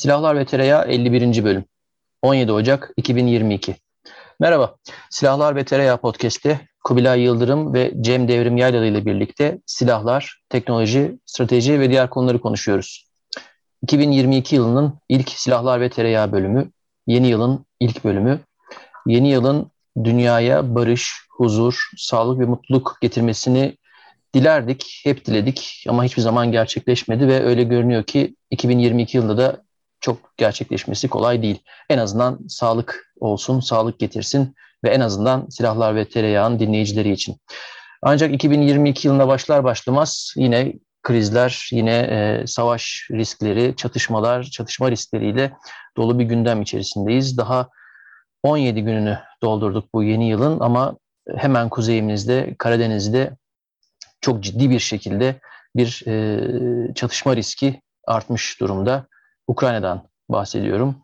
Silahlar ve Tereyağı 51. bölüm. 17 Ocak 2022. Merhaba. Silahlar ve Tereyağı podcast'te Kubilay Yıldırım ve Cem Devrim Yaylalı ile birlikte silahlar, teknoloji, strateji ve diğer konuları konuşuyoruz. 2022 yılının ilk Silahlar ve Tereyağı bölümü, yeni yılın ilk bölümü. Yeni yılın dünyaya barış, huzur, sağlık ve mutluluk getirmesini dilerdik, hep diledik ama hiçbir zaman gerçekleşmedi ve öyle görünüyor ki 2022 yılında da çok gerçekleşmesi kolay değil. En azından sağlık olsun, sağlık getirsin ve en azından silahlar ve tereyağın dinleyicileri için. Ancak 2022 yılına başlar başlamaz yine krizler, yine e, savaş riskleri, çatışmalar, çatışma riskleriyle dolu bir gündem içerisindeyiz. Daha 17 gününü doldurduk bu yeni yılın ama hemen kuzeyimizde, Karadeniz'de çok ciddi bir şekilde bir e, çatışma riski artmış durumda. Ukrayna'dan bahsediyorum.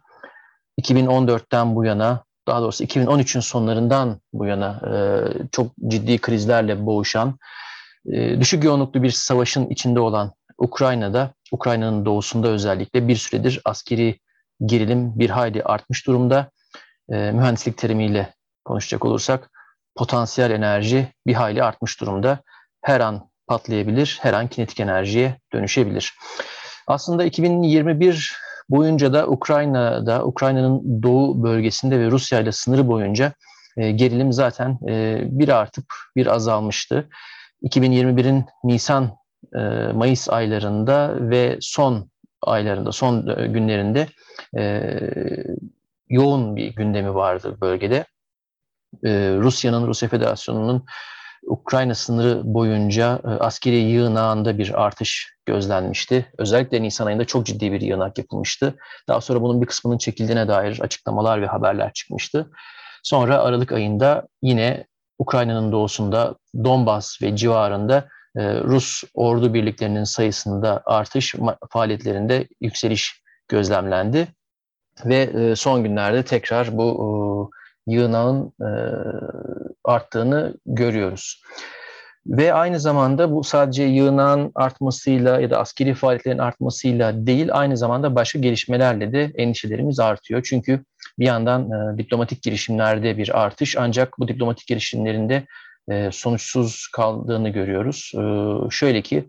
2014'ten bu yana, daha doğrusu 2013'ün sonlarından bu yana e, çok ciddi krizlerle boğuşan, e, düşük yoğunluklu bir savaşın içinde olan Ukrayna'da, Ukrayna'nın doğusunda özellikle bir süredir askeri gerilim bir hayli artmış durumda. E, mühendislik terimiyle konuşacak olursak potansiyel enerji bir hayli artmış durumda. Her an patlayabilir, her an kinetik enerjiye dönüşebilir. Aslında 2021 boyunca da Ukrayna'da, Ukrayna'nın doğu bölgesinde ve Rusya ile sınırı boyunca e, gerilim zaten e, bir artıp bir azalmıştı. 2021'in Nisan, e, aylarında ve son aylarında, son günlerinde yoğun bir gündemi vardı bölgede. Rusya'nın, Rusya Federasyonu'nun Ukrayna sınırı boyunca e, askeri yığınağında bir artış gözlenmişti. Özellikle Nisan ayında çok ciddi bir yığınak yapılmıştı. Daha sonra bunun bir kısmının çekildiğine dair açıklamalar ve haberler çıkmıştı. Sonra Aralık ayında yine Ukrayna'nın doğusunda Donbas ve civarında e, Rus ordu birliklerinin sayısında artış, faaliyetlerinde yükseliş gözlemlendi. Ve e, son günlerde tekrar bu yığınağın arttığını görüyoruz. Ve aynı zamanda bu sadece yığınağın artmasıyla ya da askeri faaliyetlerin artmasıyla değil, aynı zamanda başka gelişmelerle de endişelerimiz artıyor. Çünkü bir yandan e, diplomatik girişimlerde bir artış ancak bu diplomatik girişimlerinde e, sonuçsuz kaldığını görüyoruz. E, şöyle ki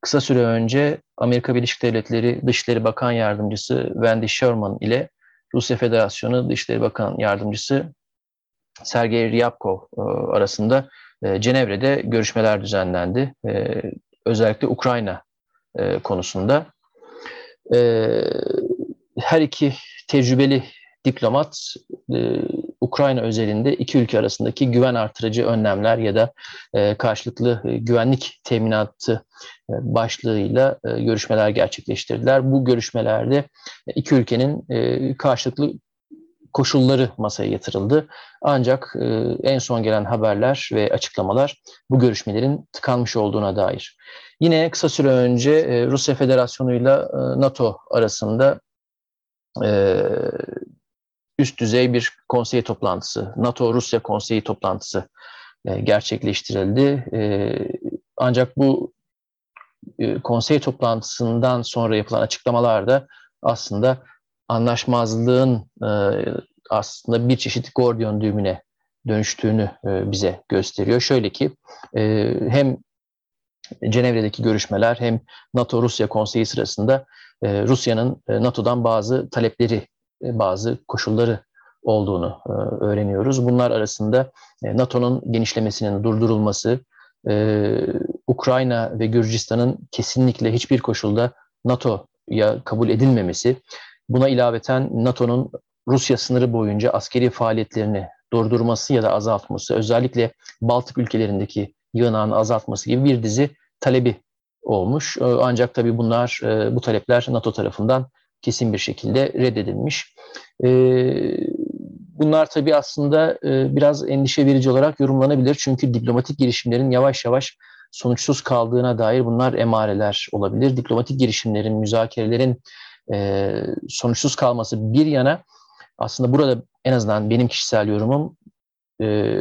kısa süre önce Amerika Birleşik Devletleri Dışişleri Bakan Yardımcısı Wendy Sherman ile Rusya Federasyonu Dışişleri Bakan Yardımcısı Sergey Ryabkov e, arasında e, Cenevre'de görüşmeler düzenlendi. E, özellikle Ukrayna konusunda. Her iki tecrübeli diplomat Ukrayna özelinde iki ülke arasındaki güven artırıcı önlemler ya da karşılıklı güvenlik teminatı başlığıyla görüşmeler gerçekleştirdiler. Bu görüşmelerde iki ülkenin karşılıklı koşulları masaya yatırıldı. Ancak e, en son gelen haberler ve açıklamalar bu görüşmelerin tıkanmış olduğuna dair. Yine kısa süre önce e, Rusya Federasyonu ile NATO arasında e, üst düzey bir konsey toplantısı, NATO-Rusya konseyi toplantısı gerçekleştirildi. Ancak bu e, konsey toplantısından sonra yapılan açıklamalarda aslında anlaşmazlığın e, aslında bir çeşit Gordiyon düğümüne dönüştüğünü e, bize gösteriyor. Şöyle ki e, hem Cenevre'deki görüşmeler hem NATO-Rusya konseyi sırasında Rusya'nın NATO'dan bazı talepleri, bazı koşulları olduğunu öğreniyoruz. Bunlar arasında NATO'nun genişlemesinin durdurulması, Ukrayna ve Gürcistan'ın kesinlikle hiçbir koşulda NATO'ya kabul edilmemesi, Buna ilaveten NATO'nun Rusya sınırı boyunca askeri faaliyetlerini durdurması ya da azaltması, özellikle Baltık ülkelerindeki yığınağını azaltması gibi bir dizi talebi olmuş. Ee, ancak tabii bunlar, e, bu talepler NATO tarafından kesin bir şekilde reddedilmiş. Ee, bunlar tabii aslında e, biraz endişe verici olarak yorumlanabilir. Çünkü diplomatik girişimlerin yavaş yavaş sonuçsuz kaldığına dair bunlar emareler olabilir. Diplomatik girişimlerin, müzakerelerin e, sonuçsuz kalması bir yana aslında burada en azından benim kişisel yorumum e,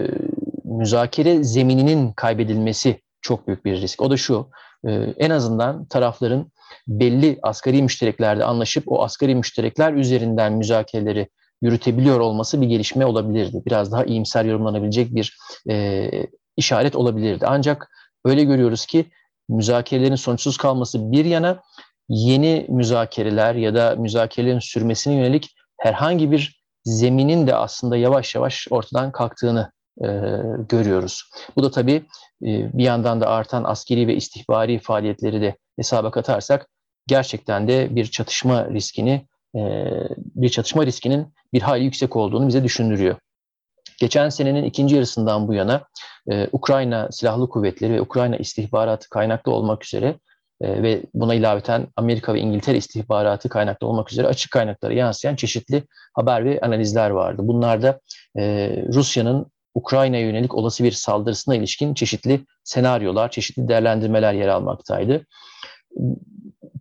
müzakere zemininin kaybedilmesi çok büyük bir risk. O da şu, e, en azından tarafların belli asgari müştereklerde anlaşıp o asgari müşterekler üzerinden müzakereleri yürütebiliyor olması bir gelişme olabilirdi. Biraz daha iyimser yorumlanabilecek bir e, işaret olabilirdi. Ancak öyle görüyoruz ki müzakerelerin sonuçsuz kalması bir yana yeni müzakereler ya da müzakerelerin sürmesine yönelik herhangi bir zeminin de aslında yavaş yavaş ortadan kalktığını e, görüyoruz. Bu da tabii e, bir yandan da artan askeri ve istihbari faaliyetleri de hesaba katarsak gerçekten de bir çatışma riskini e, bir çatışma riskinin bir hayli yüksek olduğunu bize düşündürüyor. Geçen senenin ikinci yarısından bu yana e, Ukrayna Silahlı Kuvvetleri ve Ukrayna istihbaratı kaynaklı olmak üzere e, ve buna ilaveten Amerika ve İngiltere istihbaratı kaynaklı olmak üzere açık kaynaklara yansıyan çeşitli haber ve analizler vardı. Bunlarda e, Rusya'nın Ukrayna'ya yönelik olası bir saldırısına ilişkin çeşitli senaryolar, çeşitli değerlendirmeler yer almaktaydı.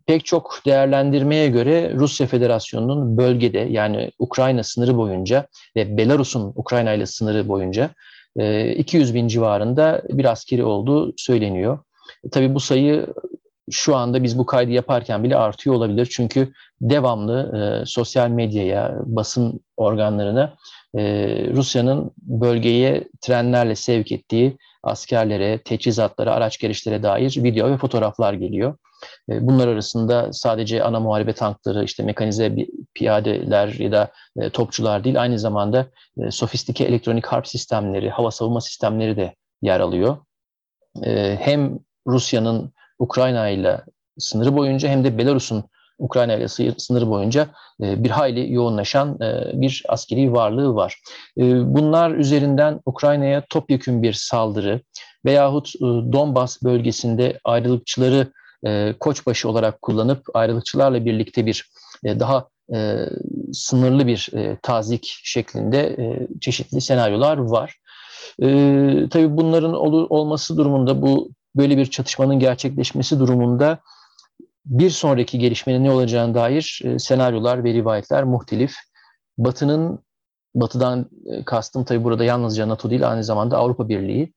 Pek çok değerlendirmeye göre Rusya Federasyonu'nun bölgede yani Ukrayna sınırı boyunca ve Belarus'un Ukrayna ile sınırı boyunca 200 e, bin civarında bir askeri olduğu söyleniyor. Tabii bu sayı şu anda biz bu kaydı yaparken bile artıyor olabilir. Çünkü devamlı e, sosyal medyaya, basın organlarına e, Rusya'nın bölgeye trenlerle sevk ettiği askerlere, teçhizatlara, araç gelişlere dair video ve fotoğraflar geliyor. E, bunlar arasında sadece ana muharebe tankları, işte mekanize piyadeler ya da e, topçular değil, aynı zamanda e, sofistike elektronik harp sistemleri, hava savunma sistemleri de yer alıyor. Hem Rusya'nın Ukrayna ile sınırı boyunca hem de Belarus'un Ukrayna ile sınırı boyunca bir hayli yoğunlaşan bir askeri varlığı var. Bunlar üzerinden Ukrayna'ya topyekün bir saldırı veyahut Donbas bölgesinde ayrılıkçıları koçbaşı olarak kullanıp ayrılıkçılarla birlikte bir daha sınırlı bir tazik şeklinde çeşitli senaryolar var. tabii bunların olması durumunda bu böyle bir çatışmanın gerçekleşmesi durumunda bir sonraki gelişmenin ne olacağına dair e, senaryolar ve rivayetler muhtelif. Batı'nın, Batı'dan e, kastım tabii burada yalnızca NATO değil aynı zamanda Avrupa Birliği.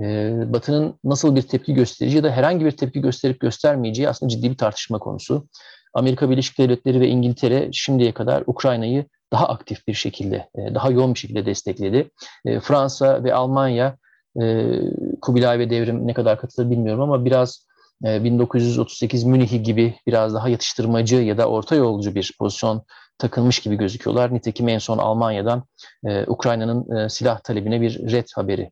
E, Batı'nın nasıl bir tepki göstereceği ya da herhangi bir tepki gösterip göstermeyeceği aslında ciddi bir tartışma konusu. Amerika Birleşik Devletleri ve İngiltere şimdiye kadar Ukrayna'yı daha aktif bir şekilde, daha yoğun bir şekilde destekledi. Fransa ve Almanya Kubilay ve Devrim ne kadar katılır bilmiyorum ama biraz 1938 Münih'i gibi biraz daha yatıştırmacı ya da orta yolcu bir pozisyon takılmış gibi gözüküyorlar. Nitekim en son Almanya'dan e, Ukrayna'nın e, silah talebine bir red haberi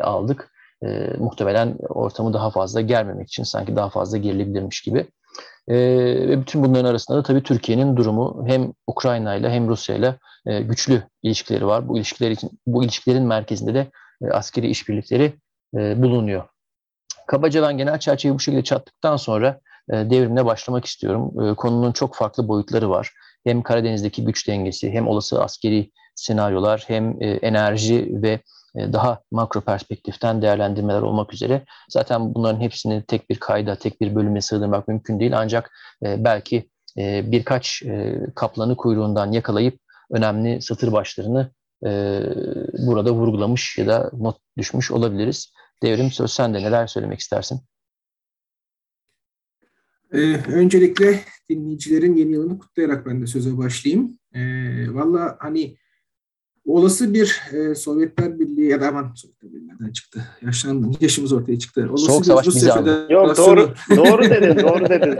aldık. E, muhtemelen ortamı daha fazla germemek için sanki daha fazla gerilebilirmiş gibi. E, ve bütün bunların arasında da tabii Türkiye'nin durumu hem Ukrayna ile hem Rusya ile e, güçlü ilişkileri var. Bu ilişkiler için bu ilişkilerin merkezinde de e, askeri işbirlikleri e, bulunuyor. Kabaca ben genel çerçeveyi bu şekilde çattıktan sonra e, devrimle başlamak istiyorum. E, konunun çok farklı boyutları var. Hem Karadeniz'deki güç dengesi, hem olası askeri senaryolar, hem e, enerji ve e, daha makro perspektiften değerlendirmeler olmak üzere. Zaten bunların hepsini tek bir kayda, tek bir bölüme sığdırmak mümkün değil. Ancak e, belki e, birkaç kaplanı kuyruğundan yakalayıp önemli satır başlarını burada vurgulamış ya da not düşmüş olabiliriz. Devrim söz sende neler söylemek istersin? Ee, öncelikle dinleyicilerin yeni yılını kutlayarak ben de söze başlayayım. Ee, Valla hani olası bir e, Sovyetler Birliği ya da aman Sovyetler Birliği nereden çıktı? Yaşlandım, yaşımız ortaya çıktı. Olası Soğuk savaş bizi aldı. Yok doğru, doğru dedin, doğru dedin.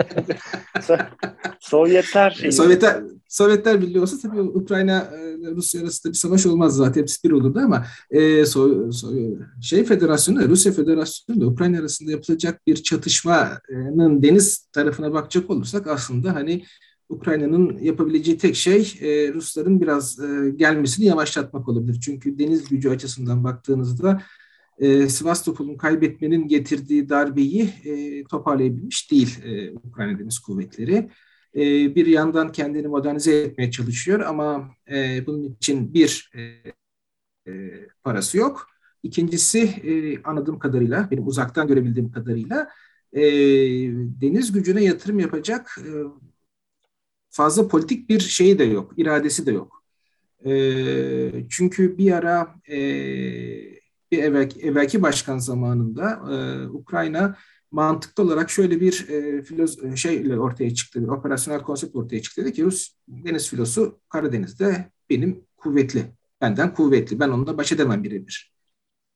Sovyetler şeyi. Sovyetler, Sovyetler Birliği olsa tabii Ukrayna e, Rusya arasında bir savaş olmaz zaten hepsi bir olurdu ama e, so, so, şey federasyonu Rusya Federasyonu da Ukrayna arasında yapılacak bir çatışmanın deniz tarafına bakacak olursak aslında hani Ukrayna'nın yapabileceği tek şey e, Rusların biraz e, gelmesini yavaşlatmak olabilir. Çünkü deniz gücü açısından baktığınızda e, Sivastopol'un kaybetmenin getirdiği darbeyi e, toparlayabilmiş değil e, Ukrayna Deniz Kuvvetleri. E, bir yandan kendini modernize etmeye çalışıyor ama e, bunun için bir e, e, parası yok. İkincisi anladığım kadarıyla, benim uzaktan görebildiğim kadarıyla deniz gücüne yatırım yapacak fazla politik bir şeyi de yok, iradesi de yok. Çünkü bir ara bir evvelki, başkan zamanında Ukrayna mantıklı olarak şöyle bir e, filoz şeyle ortaya çıktı, bir operasyonel konsept ortaya çıktı. Dedi ki Rus deniz filosu Karadeniz'de benim kuvvetli, benden kuvvetli. Ben onunla baş edemem birebir.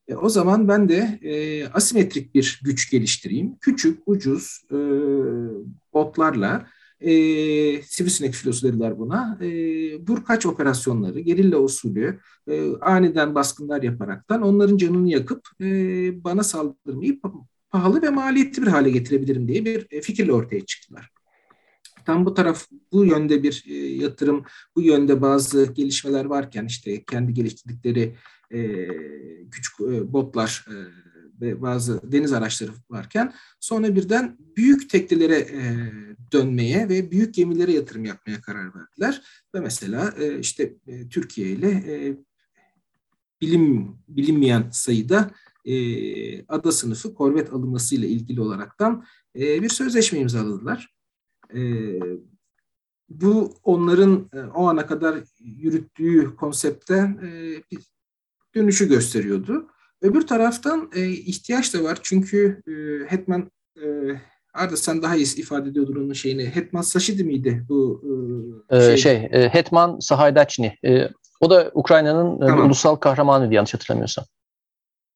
E, o zaman ben de e, asimetrik bir güç geliştireyim. Küçük, ucuz e, botlarla e, sivrisinek filosu dediler buna. E, vurkaç operasyonları, gerilla usulü, e, aniden baskınlar yaparaktan onların canını yakıp e, bana saldırmayı pahalı ve maliyetli bir hale getirebilirim diye bir e, fikirle ortaya çıktılar. Tam bu taraf bu yönde bir e, yatırım, bu yönde bazı gelişmeler varken işte kendi geliştirdikleri e, küçük botlar ve bazı deniz araçları varken sonra birden büyük teknelere dönmeye ve büyük gemilere yatırım yapmaya karar verdiler. Ve mesela işte Türkiye ile bilim bilinmeyen sayıda e, ada sınıfı korvet alınmasıyla ilgili olaraktan e, bir sözleşme imzaladılar. E, bu onların e, o ana kadar yürüttüğü konseptten e, bir dönüşü gösteriyordu. Öbür taraftan e, ihtiyaç da var çünkü e, Hetman e, Arda sen daha iyi ifade ediyordun onun şeyini. Hetman Saşidi miydi bu e, şey? şey e, Hetman Sahaydaçni. E, o da Ukrayna'nın e, tamam. ulusal kahramanıydı yanlış hatırlamıyorsam.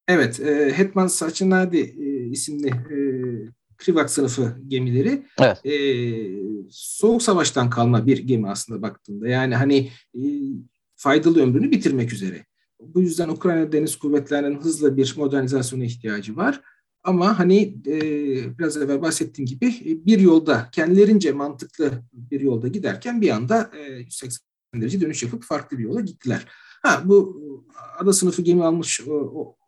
Evet, e, Hetman Saçınadi e, isimli e, Krivak sınıfı gemileri evet. e, Soğuk Savaş'tan kalma bir gemi aslında baktığında. Yani hani e, faydalı ömrünü bitirmek üzere. Bu yüzden Ukrayna Deniz Kuvvetleri'nin hızla bir modernizasyona ihtiyacı var. Ama hani e, biraz evvel bahsettiğim gibi e, bir yolda kendilerince mantıklı bir yolda giderken bir anda e, 180 derece dönüş yapıp farklı bir yola gittiler. Ha bu ada sınıfı gemi almış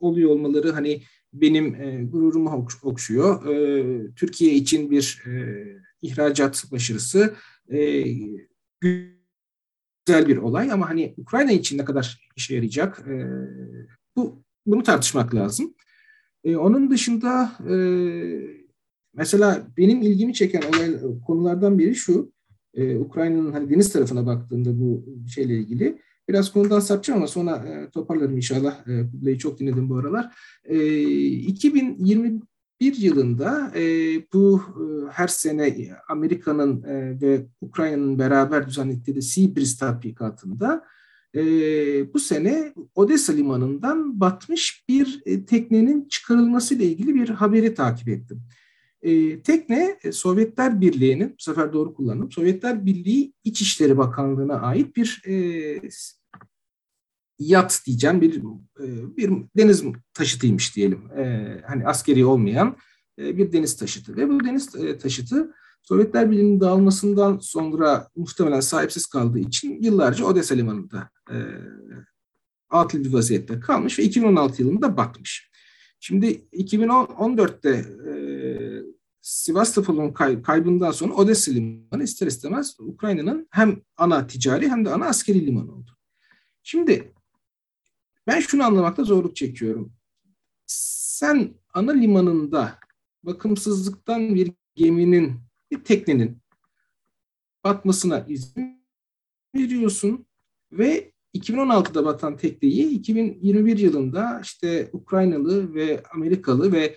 oluyor olmaları hani benim e, gururumu okşuyor. E, Türkiye için bir e, ihracat başarısı e, güzel bir olay ama hani Ukrayna için ne kadar işe yarayacak e, bu bunu tartışmak lazım. E, onun dışında e, mesela benim ilgimi çeken olay konulardan biri şu. E, Ukrayna'nın hani deniz tarafına baktığında bu şeyle ilgili Biraz konudan sapacağım ama sonra e, toparlarım inşallah. E, Kubilay'ı çok dinledim bu aralar. E, 2021 yılında e, bu e, her sene Amerika'nın e, ve Ukrayna'nın beraber düzenledikleri Sea Breeze tatbikatında e, bu sene Odessa limanından batmış bir e, teknenin çıkarılması ile ilgili bir haberi takip ettim. E, tekne e, Sovyetler Birliği'nin, bu sefer doğru kullandım, Sovyetler Birliği İçişleri Bakanlığı'na ait bir e, yat diyeceğim bir e, bir deniz taşıtıymış diyelim. E, hani askeri olmayan e, bir deniz taşıtı ve bu deniz taşıtı Sovyetler Birliği'nin dağılmasından sonra muhtemelen sahipsiz kaldığı için yıllarca Odessa limanında e, atıl bir vaziyette kalmış ve 2016 yılında batmış. Şimdi 2014'te e, Sivastopol'un kay, kaybından sonra Odessa limanı ister istemez Ukrayna'nın hem ana ticari hem de ana askeri limanı oldu. Şimdi ben şunu anlamakta zorluk çekiyorum. Sen ana limanında bakımsızlıktan bir geminin, bir teknenin batmasına izin veriyorsun ve 2016'da batan tekneyi 2021 yılında işte Ukraynalı ve Amerikalı ve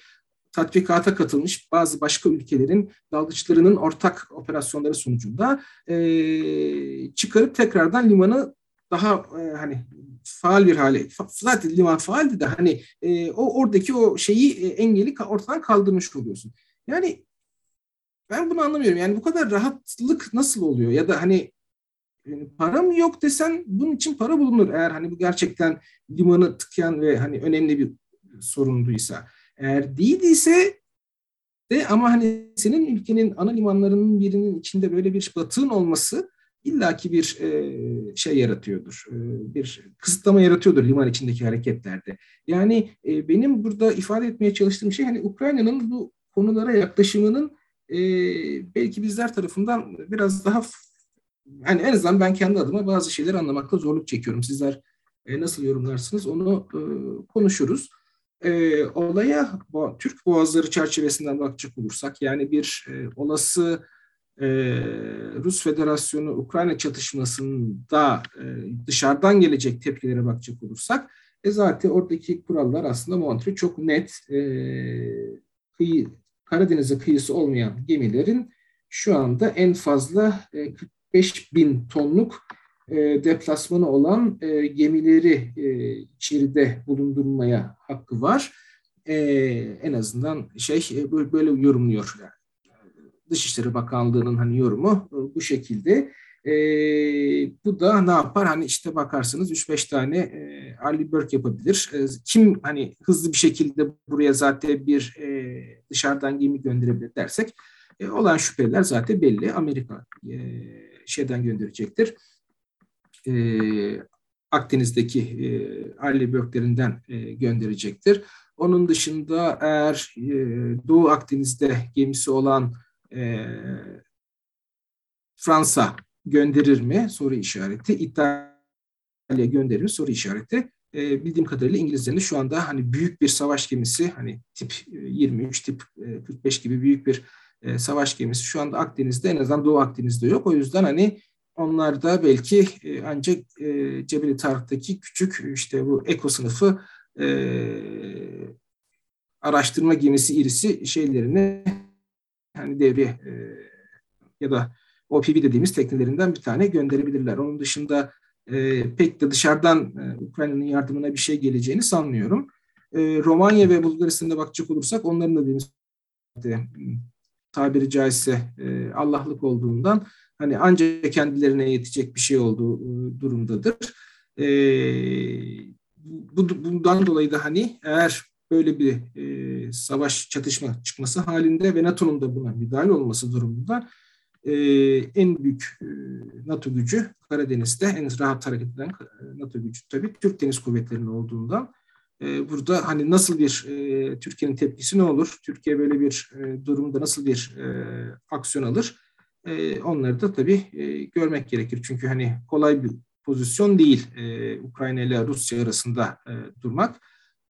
tatbikata katılmış bazı başka ülkelerin dalgıçlarının ortak operasyonları sonucunda e, çıkarıp tekrardan limanı daha e, hani faal bir hale zaten liman faaldi de hani e, o oradaki o şeyi e, engeli ortadan kaldırmış oluyorsun. Yani ben bunu anlamıyorum. Yani bu kadar rahatlık nasıl oluyor? Ya da hani yani para mı yok desen bunun için para bulunur. Eğer hani bu gerçekten limanı tıkayan ve hani önemli bir sorunduysa. Eğer değildiyse de ama hani senin ülkenin ana limanlarının birinin içinde böyle bir batığın olması illaki bir e, şey yaratıyordur. E, bir kısıtlama yaratıyordur liman içindeki hareketlerde. Yani e, benim burada ifade etmeye çalıştığım şey hani Ukrayna'nın bu konulara yaklaşımının e, belki bizler tarafından biraz daha yani en azından ben kendi adıma bazı şeyleri anlamakta zorluk çekiyorum. Sizler e, nasıl yorumlarsınız onu e, konuşuruz. E, olaya Türk Boğazları çerçevesinden bakacak olursak yani bir e, olası e, Rus Federasyonu Ukrayna çatışmasında e, dışarıdan gelecek tepkilere bakacak olursak e zaten oradaki kurallar aslında Montre çok net e, kıyı Karadeniz'e kıyısı olmayan gemilerin şu anda en fazla 45 bin tonluk deplasmanı olan gemileri içeride bulundurmaya hakkı var. En azından şey böyle yorumluyor. Dışişleri Bakanlığı'nın hani yorumu bu şekilde. E, bu da ne yapar? Hani işte bakarsınız 3-5 tane e, early bird yapabilir. E, kim hani hızlı bir şekilde buraya zaten bir e, dışarıdan gemi gönderebilir dersek e, olan şüpheler zaten belli. Amerika e, şeyden gönderecektir. E, Akdeniz'deki e, early birdlerinden e, gönderecektir. Onun dışında eğer e, Doğu Akdeniz'de gemisi olan e, Fransa gönderir mi? Soru işareti. İtalya gönderir mi? Soru işareti. E, bildiğim kadarıyla İngilizlerin şu anda hani büyük bir savaş gemisi hani tip 23, e, tip 45 e, gibi büyük bir e, savaş gemisi şu anda Akdeniz'de en azından Doğu Akdeniz'de yok. O yüzden hani onlar da belki e, ancak e, Cebeli Tarık'taki küçük işte bu eko sınıfı e, araştırma gemisi irisi şeylerini hani devreye e, ya da OPV dediğimiz teknelerinden bir tane gönderebilirler. Onun dışında e, pek de dışarıdan e, Ukrayna'nın yardımına bir şey geleceğini sanmıyorum. E, Romanya ve Bulgaristan'a bakacak olursak onların da dediğimiz tabiri caizse Allah'lık olduğundan hani ancak kendilerine yetecek bir şey olduğu durumdadır. Bu, bundan dolayı da hani eğer böyle bir e, savaş çatışma çıkması halinde ve NATO'nun da buna müdahale olması durumunda e, en büyük e, NATO gücü Karadeniz'de en rahat hareket eden e, NATO gücü tabii Türk Deniz Kuvvetleri'nin olduğundan e, burada hani nasıl bir e, Türkiye'nin tepkisi ne olur? Türkiye böyle bir e, durumda nasıl bir e, aksiyon alır? E, onları da tabii e, görmek gerekir. Çünkü hani kolay bir pozisyon değil e, Ukrayna ile Rusya arasında e, durmak.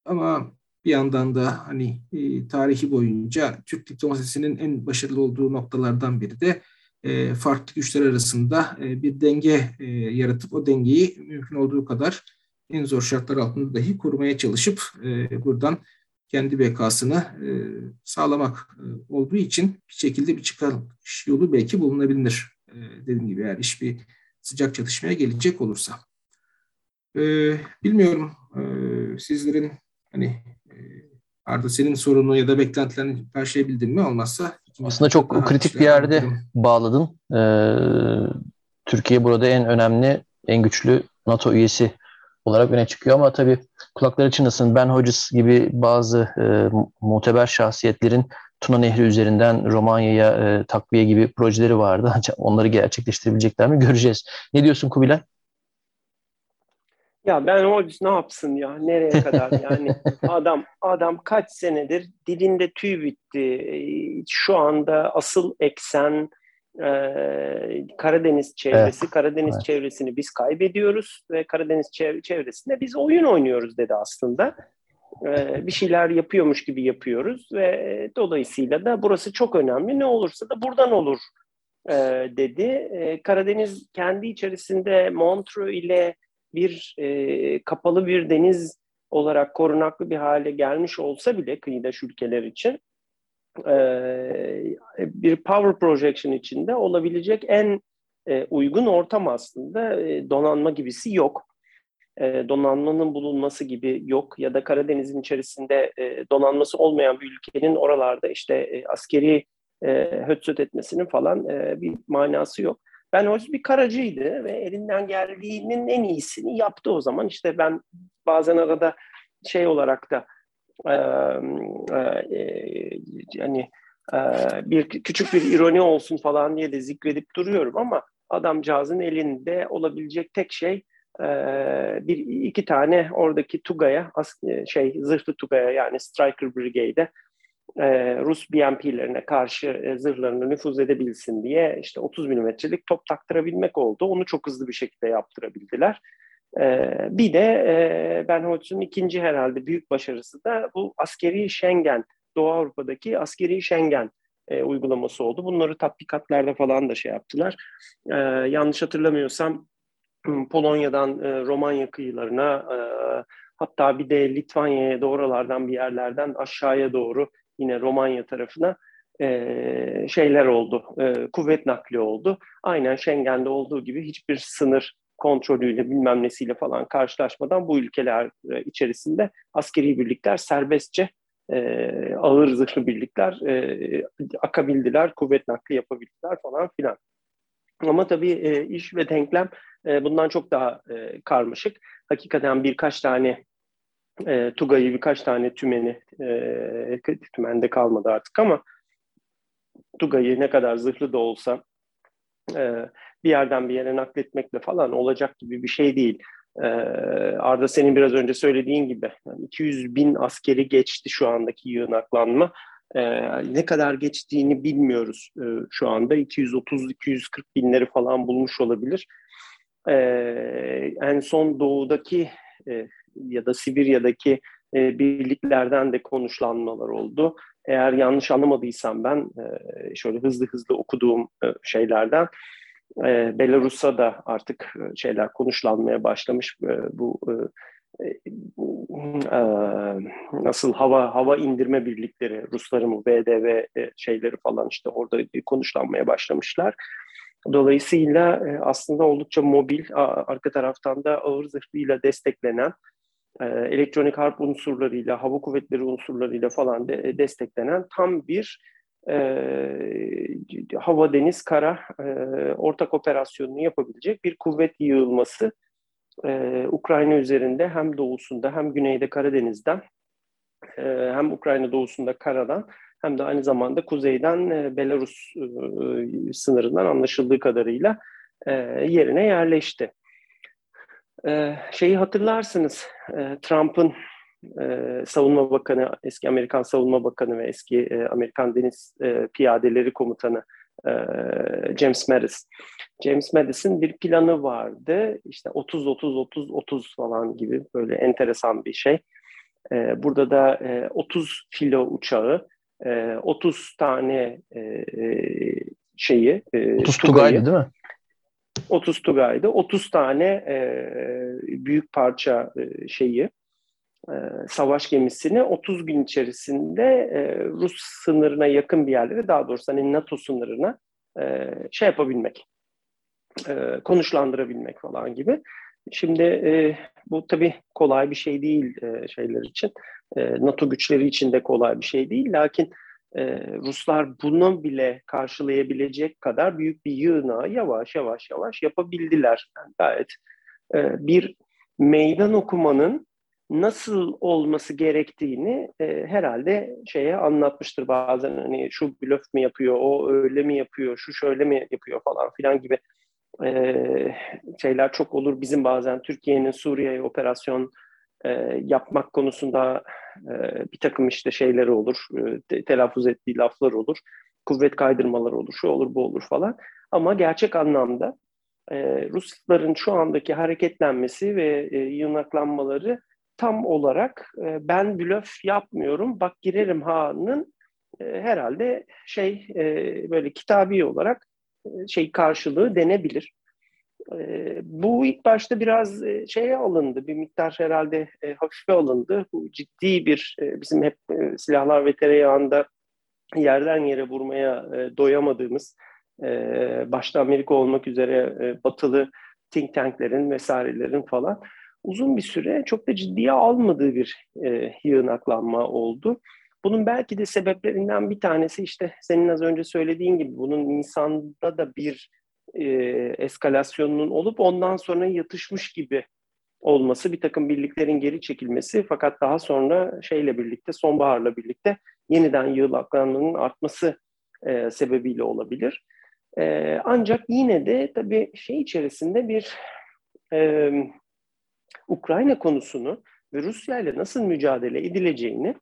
Ama bir yandan da hani e, tarihi boyunca Türk diplomasisinin en başarılı olduğu noktalardan biri de e, farklı güçler arasında e, bir denge e, yaratıp o dengeyi mümkün olduğu kadar en zor şartlar altında dahi korumaya çalışıp buradan kendi bekasını sağlamak olduğu için bir şekilde bir çıkış yolu belki bulunabilir. dediğim gibi eğer iş bir sıcak çatışmaya gelecek olursa. bilmiyorum sizlerin hani Arda senin sorunu ya da beklentilerini karşılayabildin mi? Olmazsa aslında çok kritik bir yerde ederim. bağladın. Ee, Türkiye burada en önemli, en güçlü NATO üyesi olarak öne çıkıyor ama tabii kulakları çınlasın. Ben Hodges gibi bazı e, muteber şahsiyetlerin Tuna Nehri üzerinden Romanya'ya e, takviye gibi projeleri vardı. Onları gerçekleştirebilecekler mi göreceğiz. Ne diyorsun Kubilay? Ya ben Hodges ne yapsın ya? Nereye kadar yani? adam adam kaç senedir dilinde tüy bitti. Şu anda asıl eksen e, Karadeniz çevresi. Evet. Karadeniz evet. çevresini biz kaybediyoruz ve Karadeniz çevresinde biz oyun oynuyoruz dedi aslında. E, bir şeyler yapıyormuş gibi yapıyoruz ve dolayısıyla da burası çok önemli. Ne olursa da buradan olur e, dedi. E, Karadeniz kendi içerisinde Montreux ile bir e, kapalı bir deniz olarak korunaklı bir hale gelmiş olsa bile kıyıdaş ülkeler için e, bir power projection içinde olabilecek en e, uygun ortam aslında e, donanma gibisi yok. E, donanmanın bulunması gibi yok ya da Karadeniz'in içerisinde e, donanması olmayan bir ülkenin oralarda işte e, askeri e, hötsöt etmesinin falan e, bir manası yok. Ben Hoş bir karacıydı ve elinden geldiğinin en iyisini yaptı o zaman. İşte ben bazen arada şey olarak da e, e, yani e, bir küçük bir ironi olsun falan diye de zikredip duruyorum ama adamcağızın elinde olabilecek tek şey e, bir iki tane oradaki Tugay'a şey zırhlı Tugay'a yani Striker Brigade'e e, Rus BMP'lerine karşı e, zırhlarını nüfuz edebilsin diye işte 30 milimetrelik top taktırabilmek oldu. Onu çok hızlı bir şekilde yaptırabildiler. E, bir de e, Ben Holtz'un ikinci herhalde büyük başarısı da bu askeri Schengen, Doğu Avrupa'daki askeri Schengen e, uygulaması oldu. Bunları tatbikatlarda falan da şey yaptılar. E, yanlış hatırlamıyorsam Polonya'dan e, Romanya kıyılarına e, hatta bir de Litvanya'ya doğrulardan bir yerlerden aşağıya doğru yine Romanya tarafına e, şeyler oldu, e, kuvvet nakli oldu. Aynen Schengen'de olduğu gibi hiçbir sınır kontrolüyle bilmem nesiyle falan karşılaşmadan bu ülkeler e, içerisinde askeri birlikler serbestçe e, ağır zırhlı birlikler e, akabildiler, kuvvet nakli yapabildiler falan filan. Ama tabii e, iş ve denklem e, bundan çok daha e, karmaşık. Hakikaten birkaç tane e, Tugay'ı, birkaç tane tümeni, e, tümende kalmadı artık ama Tugay'ı ne kadar zırhlı da olsa e, bir yerden bir yere nakletmekle falan olacak gibi bir şey değil. Ee, Arda senin biraz önce söylediğin gibi yani 200 bin askeri geçti şu andaki yığınaklanma. Ee, ne kadar geçtiğini bilmiyoruz ee, şu anda. 230-240 binleri falan bulmuş olabilir. Ee, en son doğudaki e, ya da Sibirya'daki e, birliklerden de konuşlanmalar oldu. Eğer yanlış anlamadıysam ben e, şöyle hızlı hızlı okuduğum e, şeylerden e, Belarus'a da artık e, şeyler konuşlanmaya başlamış e, bu e, e, nasıl hava hava indirme birlikleri Rusların bu BDV e, şeyleri falan işte orada konuşlanmaya başlamışlar. Dolayısıyla e, aslında oldukça mobil arka taraftan da ağır zırhlıyla desteklenen e, elektronik harp unsurlarıyla, hava kuvvetleri unsurlarıyla falan de, desteklenen tam bir e, hava, deniz, kara e, ortak operasyonunu yapabilecek bir kuvvet yığılması e, Ukrayna üzerinde hem doğusunda hem güneyde Karadeniz'den e, hem Ukrayna doğusunda karadan hem de aynı zamanda kuzeyden e, Belarus e, sınırından anlaşıldığı kadarıyla e, yerine yerleşti. E, şeyi hatırlarsınız, e, Trump'ın e, Savunma Bakanı, eski Amerikan Savunma Bakanı ve eski e, Amerikan Deniz e, Piyadeleri Komutanı e, James Mattis. James Mattis'in bir planı vardı. İşte 30-30-30-30 falan gibi böyle enteresan bir şey. E, burada da e, 30 filo uçağı, e, 30 tane e, şeyi, e, 30 Tugay'dı değil mi? 30 Tugay'dı. 30 tane e, büyük parça e, şeyi, e, savaş gemisini 30 gün içerisinde e, Rus sınırına yakın bir yerlere daha doğrusu hani NATO sınırına e, şey yapabilmek, e, konuşlandırabilmek falan gibi. Şimdi e, bu tabii kolay bir şey değil e, şeyler için. E, NATO güçleri için de kolay bir şey değil. Lakin e, Ruslar bunu bile karşılayabilecek kadar büyük bir yığınağı yavaş yavaş yavaş yapabildiler. Yani gayet e, bir meydan okumanın nasıl olması gerektiğini e, herhalde şeye anlatmıştır bazen hani şu blöf mi yapıyor, o öyle mi yapıyor, şu şöyle mi yapıyor falan filan gibi e, şeyler çok olur. Bizim bazen Türkiye'nin Suriye'ye operasyon e, yapmak konusunda e, bir takım işte şeyleri olur, e, telaffuz ettiği laflar olur, kuvvet kaydırmaları olur, şu olur bu olur falan. Ama gerçek anlamda e, Rusların şu andaki hareketlenmesi ve e, yığınaklanmaları tam olarak e, ben blöf yapmıyorum, bak girerim ha'nın e, herhalde şey e, böyle kitabi olarak e, şey karşılığı denebilir. E, bu ilk başta biraz e, şeye alındı, bir miktar herhalde e, hafife alındı. Bu ciddi bir e, bizim hep e, silahlar ve tereyağında yerden yere vurmaya e, doyamadığımız, e, başta Amerika olmak üzere e, batılı think tanklerin vesairelerin falan uzun bir süre çok da ciddiye almadığı bir e, yığınaklanma oldu. Bunun belki de sebeplerinden bir tanesi işte senin az önce söylediğin gibi bunun Nisan'da da bir e, eskalasyonunun olup ondan sonra yatışmış gibi olması, bir takım birliklerin geri çekilmesi fakat daha sonra şeyle birlikte, sonbaharla birlikte yeniden yığınaklanmanın artması e, sebebiyle olabilir. E, ancak yine de tabii şey içerisinde bir e, Ukrayna konusunu ve Rusya ile nasıl mücadele edileceğini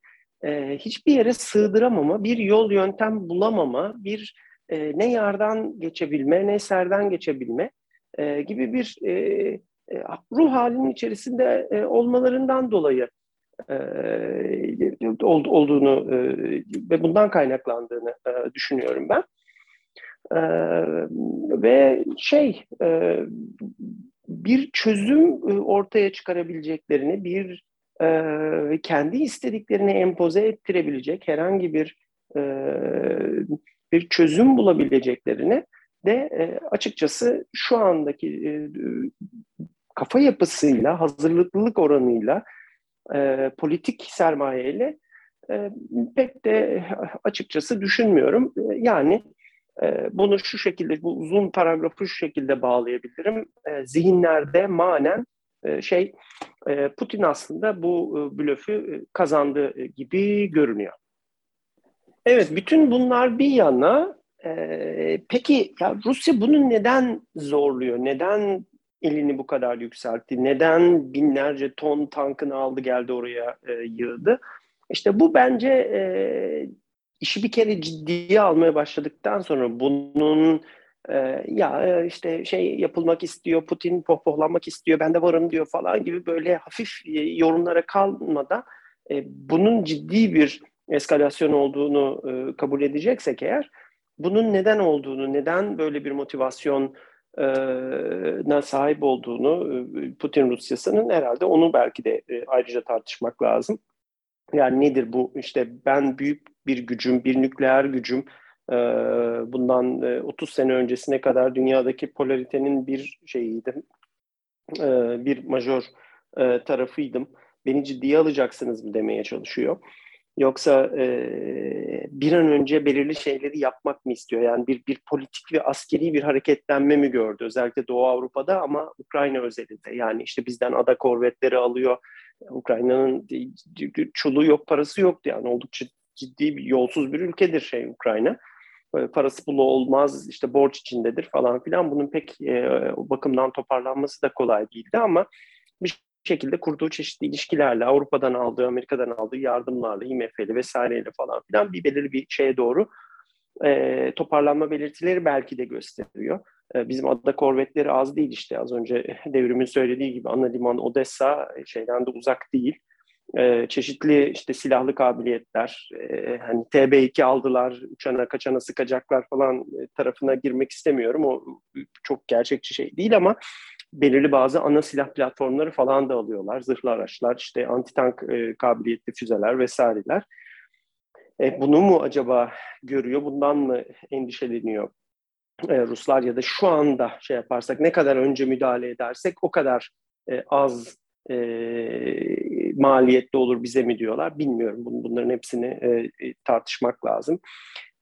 e, hiçbir yere sığdıramama, bir yol yöntem bulamama, bir e, ne yardan geçebilme, ne serden geçebilme e, gibi bir e, e, ruh halinin içerisinde e, olmalarından dolayı e, olduğunu e, ve bundan kaynaklandığını e, düşünüyorum ben. E, ve şey e, bir çözüm e, ortaya çıkarabileceklerini, bir e, kendi istediklerini empoze ettirebilecek herhangi bir bir çözüm bulabileceklerini de açıkçası şu andaki kafa yapısıyla, hazırlıklılık oranıyla, politik sermayeyle pek de açıkçası düşünmüyorum. Yani bunu şu şekilde, bu uzun paragrafı şu şekilde bağlayabilirim. Zihinlerde manen şey Putin aslında bu blöfü kazandı gibi görünüyor. Evet, bütün bunlar bir yana. peki ya Rusya bunu neden zorluyor? Neden elini bu kadar yükseltti? Neden binlerce ton tankını aldı geldi oraya yığdı? İşte bu bence e, işi bir kere ciddiye almaya başladıktan sonra bunun e, ya e, işte şey yapılmak istiyor, Putin pohpohlanmak istiyor, ben de varım diyor falan gibi böyle hafif e, yorumlara kalmadan e, bunun ciddi bir eskalasyon olduğunu e, kabul edeceksek eğer bunun neden olduğunu, neden böyle bir motivasyon na sahip olduğunu Putin Rusyası'nın herhalde onu belki de ayrıca tartışmak lazım. Yani nedir bu? İşte ben büyük bir gücüm, bir nükleer gücüm. Bundan 30 e, sene öncesine kadar dünyadaki polaritenin bir şeyiydim. Bir majör e, tarafıydım. Beni ciddiye alacaksınız mı demeye çalışıyor. Yoksa e, bir an önce belirli şeyleri yapmak mı istiyor? Yani bir, bir politik ve askeri bir hareketlenme mi gördü? Özellikle Doğu Avrupa'da ama Ukrayna özelinde. Yani işte bizden ada korvetleri alıyor, Ukrayna'nın çuluğu yok, parası yoktu yani oldukça ciddi bir yolsuz bir ülkedir şey Ukrayna. Parası pulu olmaz, işte borç içindedir falan filan. Bunun pek e, o bakımdan toparlanması da kolay değildi ama bir şekilde kurduğu çeşitli ilişkilerle, Avrupa'dan aldığı, Amerika'dan aldığı yardımlarla, IMF'li vesaireyle falan filan bir belirli bir şeye doğru e, toparlanma belirtileri belki de gösteriyor. E, bizim adada korvetleri az değil işte az önce devrimin söylediği gibi ana liman Odessa şeyden de uzak değil. E, çeşitli işte silahlı kabiliyetler, e, hani TB2 aldılar, uçana kaçana sıkacaklar falan tarafına girmek istemiyorum. O çok gerçekçi şey değil ama belirli bazı ana silah platformları falan da alıyorlar. Zırhlı araçlar, işte anti-tank e, kabiliyetli füzeler vesaireler. E, bunu mu acaba görüyor, bundan mı endişeleniyor e, Ruslar ya da şu anda şey yaparsak ne kadar önce müdahale edersek o kadar e, az e, maliyetli olur bize mi diyorlar bilmiyorum. Bunların hepsini e, e, tartışmak lazım.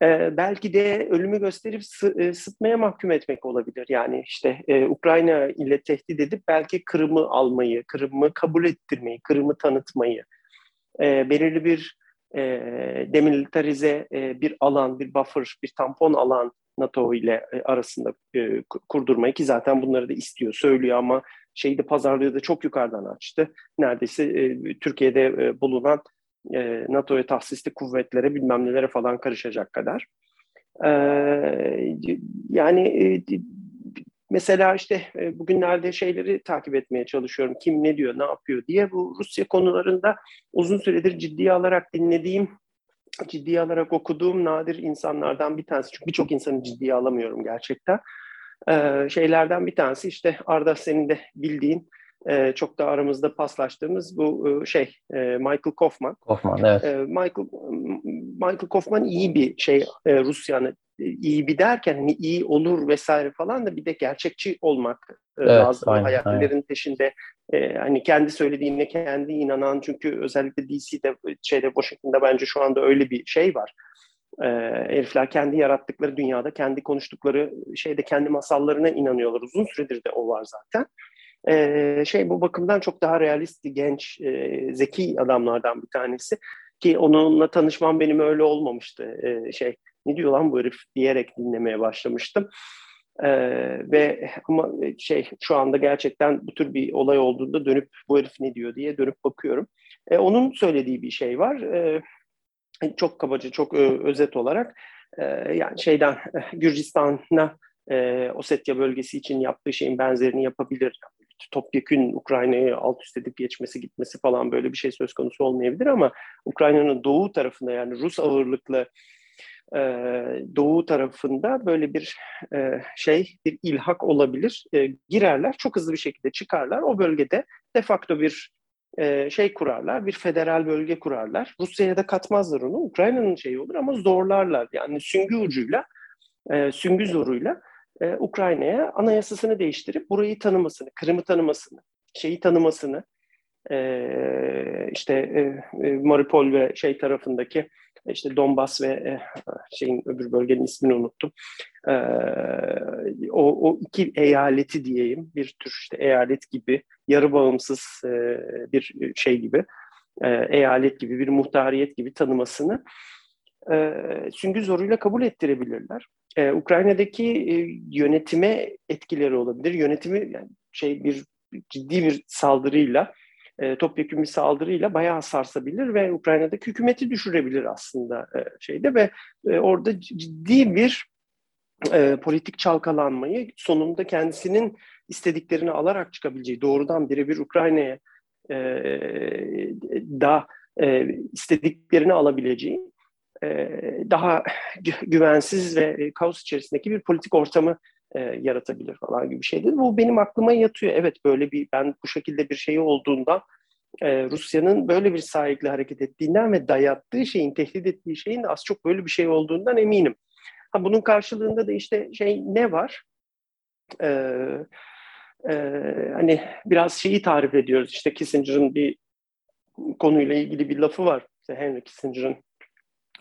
E, belki de ölümü gösterip sı, e, sıtmaya mahkum etmek olabilir. Yani işte e, Ukrayna ile tehdit edip belki Kırım'ı almayı, Kırım'ı kabul ettirmeyi, Kırım'ı tanıtmayı, e, belirli bir e, demilitarize e, bir alan, bir buffer, bir tampon alan NATO ile e, arasında e, kurdurmayı ki zaten bunları da istiyor, söylüyor ama şeyde pazarlığı da çok yukarıdan açtı. Neredeyse e, Türkiye'de e, bulunan e, NATO'ya tahsisli kuvvetlere bilmem nelere falan karışacak kadar. E, yani e, mesela işte e, bugünlerde şeyleri takip etmeye çalışıyorum. Kim ne diyor, ne yapıyor diye. Bu Rusya konularında uzun süredir ciddiye alarak dinlediğim ciddiye alarak okuduğum nadir insanlardan bir tanesi. Çünkü birçok insanı ciddiye alamıyorum gerçekten. Ee, şeylerden bir tanesi işte Arda senin de bildiğin e, çok da aramızda paslaştığımız bu e, şey e, Michael Kaufman. Kaufman evet. E, Michael Michael Kaufman iyi bir şey e, Rusya'nın iyi bir derken hani iyi olur vesaire falan da bir de gerçekçi olmak evet, lazım. Aynen, Hayatların aynen. peşinde e, hani kendi söylediğine kendi inanan çünkü özellikle DC'de şeyde Washington'da bence şu anda öyle bir şey var. E, herifler kendi yarattıkları dünyada kendi konuştukları şeyde kendi masallarına inanıyorlar. Uzun süredir de o var zaten. E, şey bu bakımdan çok daha realist, genç, e, zeki adamlardan bir tanesi ki onunla tanışmam benim öyle olmamıştı. E, şey ne diyor lan bu herif diyerek dinlemeye başlamıştım. Ee, ve ama şey şu anda gerçekten bu tür bir olay olduğunda dönüp bu herif ne diyor diye dönüp bakıyorum. Ee, onun söylediği bir şey var. Ee, çok kabaca, çok ö, özet olarak e, yani şeyden Gürcistan'a e, Osetya bölgesi için yaptığı şeyin benzerini yapabilir. Topyekün Ukrayna'yı alt üst edip geçmesi gitmesi falan böyle bir şey söz konusu olmayabilir ama Ukrayna'nın doğu tarafında yani Rus ağırlıklı e, doğu tarafında böyle bir e, şey, bir ilhak olabilir. E, girerler, çok hızlı bir şekilde çıkarlar. O bölgede de facto bir e, şey kurarlar, bir federal bölge kurarlar. Rusya'ya da katmazlar onu. Ukrayna'nın şeyi olur ama zorlarlar. Yani süngü ucuyla, e, süngü zoruyla e, Ukrayna'ya anayasasını değiştirip burayı tanımasını, Kırım'ı tanımasını, şeyi tanımasını, işte Maripol ve şey tarafındaki işte Donbas ve e, şeyin öbür bölgenin ismini unuttum. E, o, o iki eyaleti diyeyim bir tür işte eyalet gibi yarı bağımsız e, bir şey gibi eyalet gibi bir muhtariyet gibi tanımasını e, süngü zoruyla kabul ettirebilirler. Ukrayna'daki yönetime etkileri olabilir. Yönetimi yani şey bir ciddi bir saldırıyla e, topyekun bir saldırıyla bayağı sarsabilir ve Ukrayna'daki hükümeti düşürebilir aslında e, şeyde ve e, orada ciddi bir e, politik çalkalanmayı sonunda kendisinin istediklerini alarak çıkabileceği doğrudan birebir Ukrayna'ya e, da e, istediklerini alabileceği e, daha güvensiz ve kaos içerisindeki bir politik ortamı e, yaratabilir falan gibi bir şeydi. Bu benim aklıma yatıyor. Evet böyle bir ben bu şekilde bir şey olduğundan e, Rusya'nın böyle bir sahipli hareket ettiğinden ve dayattığı şeyin, tehdit ettiği şeyin az çok böyle bir şey olduğundan eminim. Ha, bunun karşılığında da işte şey ne var? Ee, e, hani biraz şeyi tarif ediyoruz. İşte Kissinger'ın bir konuyla ilgili bir lafı var. İşte Henry Kissinger'ın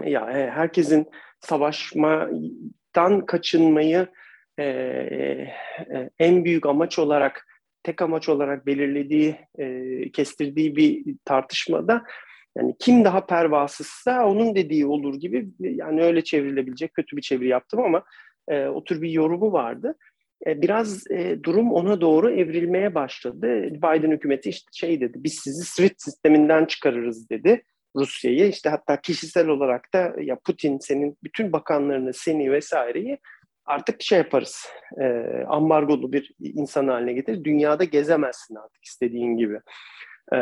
ya herkesin savaşmadan kaçınmayı e, e, en büyük amaç olarak, tek amaç olarak belirlediği, e, kestirdiği bir tartışmada yani kim daha pervasızsa onun dediği olur gibi yani öyle çevrilebilecek kötü bir çeviri yaptım ama e, o tür bir yorumu vardı. E, biraz e, durum ona doğru evrilmeye başladı. Biden hükümeti işte şey dedi, biz sizi SWIFT sisteminden çıkarırız dedi. Rusya'yı işte hatta kişisel olarak da ya Putin senin bütün bakanlarını seni vesaireyi artık şey yaparız e, ambargolu bir insan haline getir dünyada gezemezsin artık istediğin gibi e,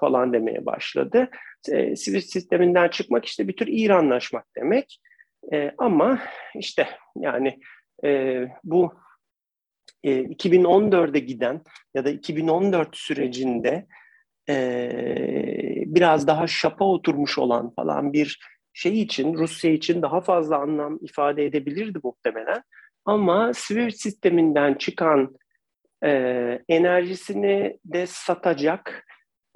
falan demeye başladı. E, sivil sisteminden çıkmak işte bir tür İranlaşmak demek e, ama işte yani e, bu e, 2014'e giden ya da 2014 sürecinde e, biraz daha şapa oturmuş olan falan bir şey için, Rusya için daha fazla anlam ifade edebilirdi muhtemelen. Ama SWIFT sisteminden çıkan e, enerjisini de satacak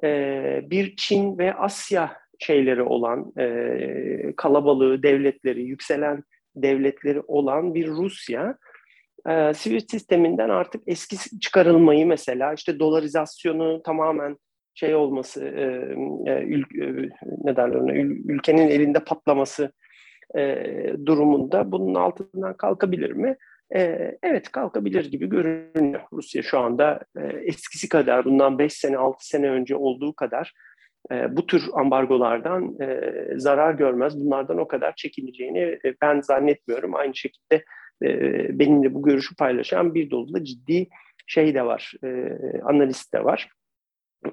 e, bir Çin ve Asya şeyleri olan, e, kalabalığı, devletleri, yükselen devletleri olan bir Rusya, e, SWIFT sisteminden artık eski çıkarılmayı mesela işte dolarizasyonu tamamen şey olması, e, e, ül, e, ne derler ona, ül, ülkenin elinde patlaması e, durumunda bunun altından kalkabilir mi? E, evet kalkabilir gibi görünüyor. Rusya şu anda e, eskisi kadar, bundan 5 sene, 6 sene önce olduğu kadar e, bu tür ambargolardan e, zarar görmez. Bunlardan o kadar çekineceğini e, ben zannetmiyorum. Aynı şekilde e, benimle bu görüşü paylaşan bir dolu da ciddi şey de var, e, analist de var.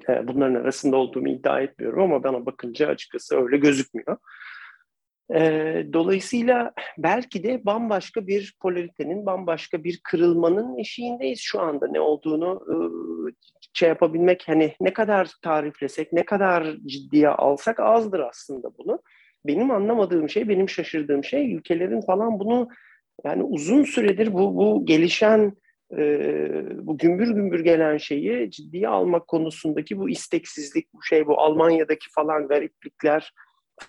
E, bunların arasında olduğumu iddia etmiyorum ama bana bakınca açıkçası öyle gözükmüyor. E, dolayısıyla belki de bambaşka bir polaritenin, bambaşka bir kırılmanın eşiğindeyiz şu anda ne olduğunu e, şey yapabilmek hani ne kadar tariflesek, ne kadar ciddiye alsak azdır aslında bunu. Benim anlamadığım şey, benim şaşırdığım şey ülkelerin falan bunu yani uzun süredir bu, bu gelişen bu gümbür gümbür gelen şeyi ciddiye almak konusundaki bu isteksizlik, bu şey bu Almanya'daki falan gariplikler,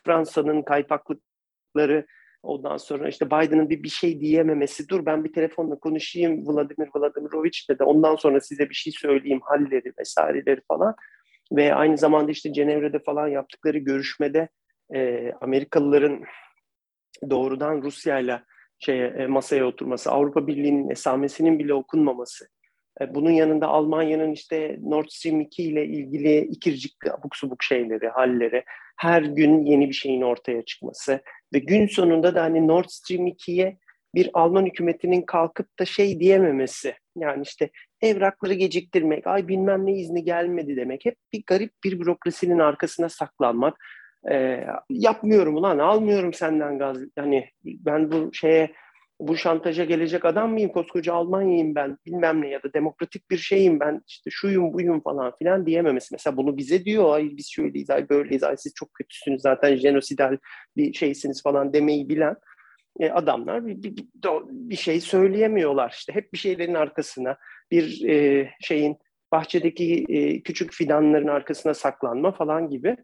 Fransa'nın kaypaklıkları, ondan sonra işte Biden'ın bir bir şey diyememesi, dur ben bir telefonla konuşayım Vladimir Vladimirovic'le de ondan sonra size bir şey söyleyeyim halleri vesaireleri falan. Ve aynı zamanda işte Cenevre'de falan yaptıkları görüşmede e, Amerikalıların doğrudan Rusya'yla şeye e, masaya oturması, Avrupa Birliği'nin esamesinin bile okunmaması, e, bunun yanında Almanya'nın işte Nord Stream 2 ile ilgili ikircikli abuk subuk şeyleri, halleri, her gün yeni bir şeyin ortaya çıkması ve gün sonunda da hani Nord Stream 2'ye bir Alman hükümetinin kalkıp da şey diyememesi. Yani işte evrakları geciktirmek, ay bilmem ne izni gelmedi demek. Hep bir garip bir bürokrasinin arkasına saklanmak e, yapmıyorum ulan almıyorum senden gaz hani ben bu şeye bu şantaja gelecek adam mıyım? Koskoca Almanya'yım ben bilmem ne ya da demokratik bir şeyim ben işte şuyum buyum falan filan diyememesi. Mesela bunu bize diyor ay biz şöyleyiz ay böyleyiz ay siz çok kötüsünüz zaten jenosidal bir şeysiniz falan demeyi bilen e, adamlar bir, bir, bir şey söyleyemiyorlar. işte hep bir şeylerin arkasına bir e, şeyin bahçedeki e, küçük fidanların arkasına saklanma falan gibi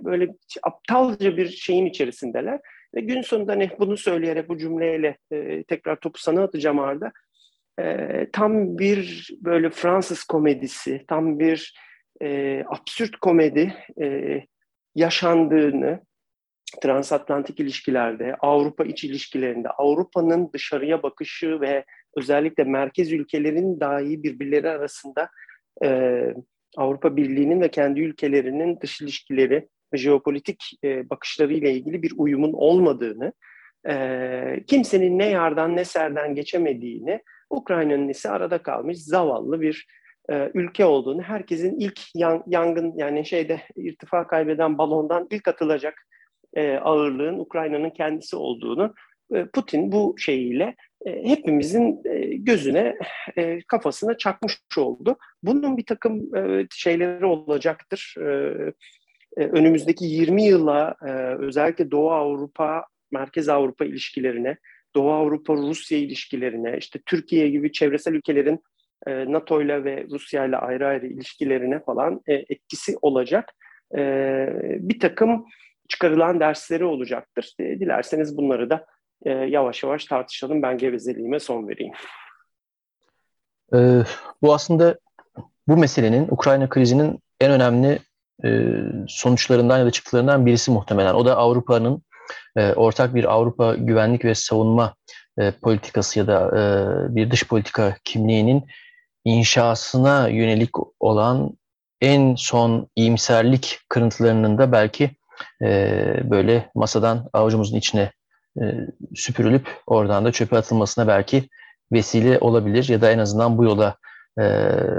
böyle aptalca bir şeyin içerisindeler. Ve gün sonunda ne bunu söyleyerek bu cümleyle e, tekrar topu sana atacağım Arda. E, tam bir böyle Fransız komedisi, tam bir e, absürt komedi yaşandığını transatlantik ilişkilerde, Avrupa iç ilişkilerinde, Avrupa'nın dışarıya bakışı ve özellikle merkez ülkelerin dahi birbirleri arasında e, Avrupa Birliği'nin ve kendi ülkelerinin dış ilişkileri jeopolitik e, bakışlarıyla ilgili bir uyumun olmadığını, e, kimsenin ne yardan ne serden geçemediğini, Ukrayna'nın ise arada kalmış zavallı bir e, ülke olduğunu, herkesin ilk yan, yangın yani şeyde irtifa kaybeden balondan ilk atılacak e, ağırlığın Ukrayna'nın kendisi olduğunu Putin bu şeyiyle e, hepimizin e, gözüne, e, kafasına çakmış oldu. Bunun bir takım şeyleri olacaktır. Önümüzdeki 20 yıla özellikle Doğu Avrupa, Merkez Avrupa ilişkilerine, Doğu Avrupa-Rusya ilişkilerine, işte Türkiye gibi çevresel ülkelerin NATO ile ve Rusya ile ayrı ayrı ilişkilerine falan etkisi olacak. Bir takım çıkarılan dersleri olacaktır. Dilerseniz bunları da e, yavaş yavaş tartışalım. Ben gevezeliğime son vereyim. Ee, bu aslında bu meselenin Ukrayna krizinin en önemli e, sonuçlarından ya da çıktılarından birisi muhtemelen. O da Avrupa'nın e, ortak bir Avrupa güvenlik ve savunma e, politikası ya da e, bir dış politika kimliğinin inşasına yönelik olan en son iyimserlik kırıntılarının da belki e, böyle masadan avucumuzun içine e, süpürülüp oradan da çöpe atılmasına belki vesile olabilir ya da en azından bu yola e,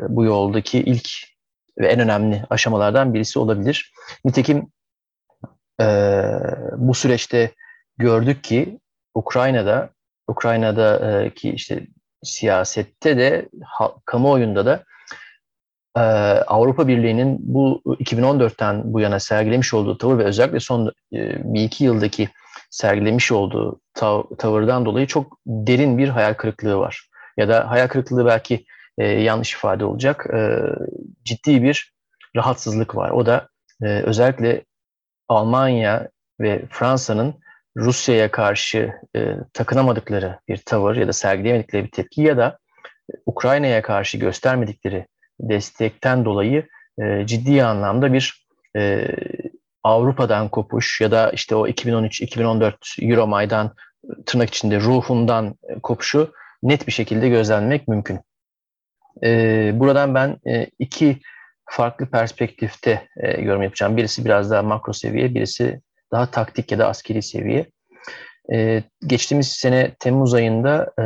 bu yoldaki ilk ve en önemli aşamalardan birisi olabilir. Nitekim e, bu süreçte gördük ki Ukrayna'da Ukrayna'daki işte siyasette de kamuoyunda da e, Avrupa Birliği'nin bu 2014'ten bu yana sergilemiş olduğu tavır ve özellikle son e, bir iki yıldaki sergilemiş olduğu tav- tavırdan dolayı çok derin bir hayal kırıklığı var. Ya da hayal kırıklığı belki e, yanlış ifade olacak. E, ciddi bir rahatsızlık var. O da e, özellikle Almanya ve Fransa'nın Rusya'ya karşı e, takınamadıkları bir tavır ya da sergileyemedikleri bir tepki ya da Ukrayna'ya karşı göstermedikleri destekten dolayı e, ciddi anlamda bir e, Avrupa'dan kopuş ya da işte o 2013-2014 Euromaidan tırnak içinde ruhundan kopuşu net bir şekilde gözlenmek mümkün. E, buradan ben e, iki farklı perspektifte e, yorum yapacağım. Birisi biraz daha makro seviye, birisi daha taktik ya da askeri seviye. E, geçtiğimiz sene Temmuz ayında e,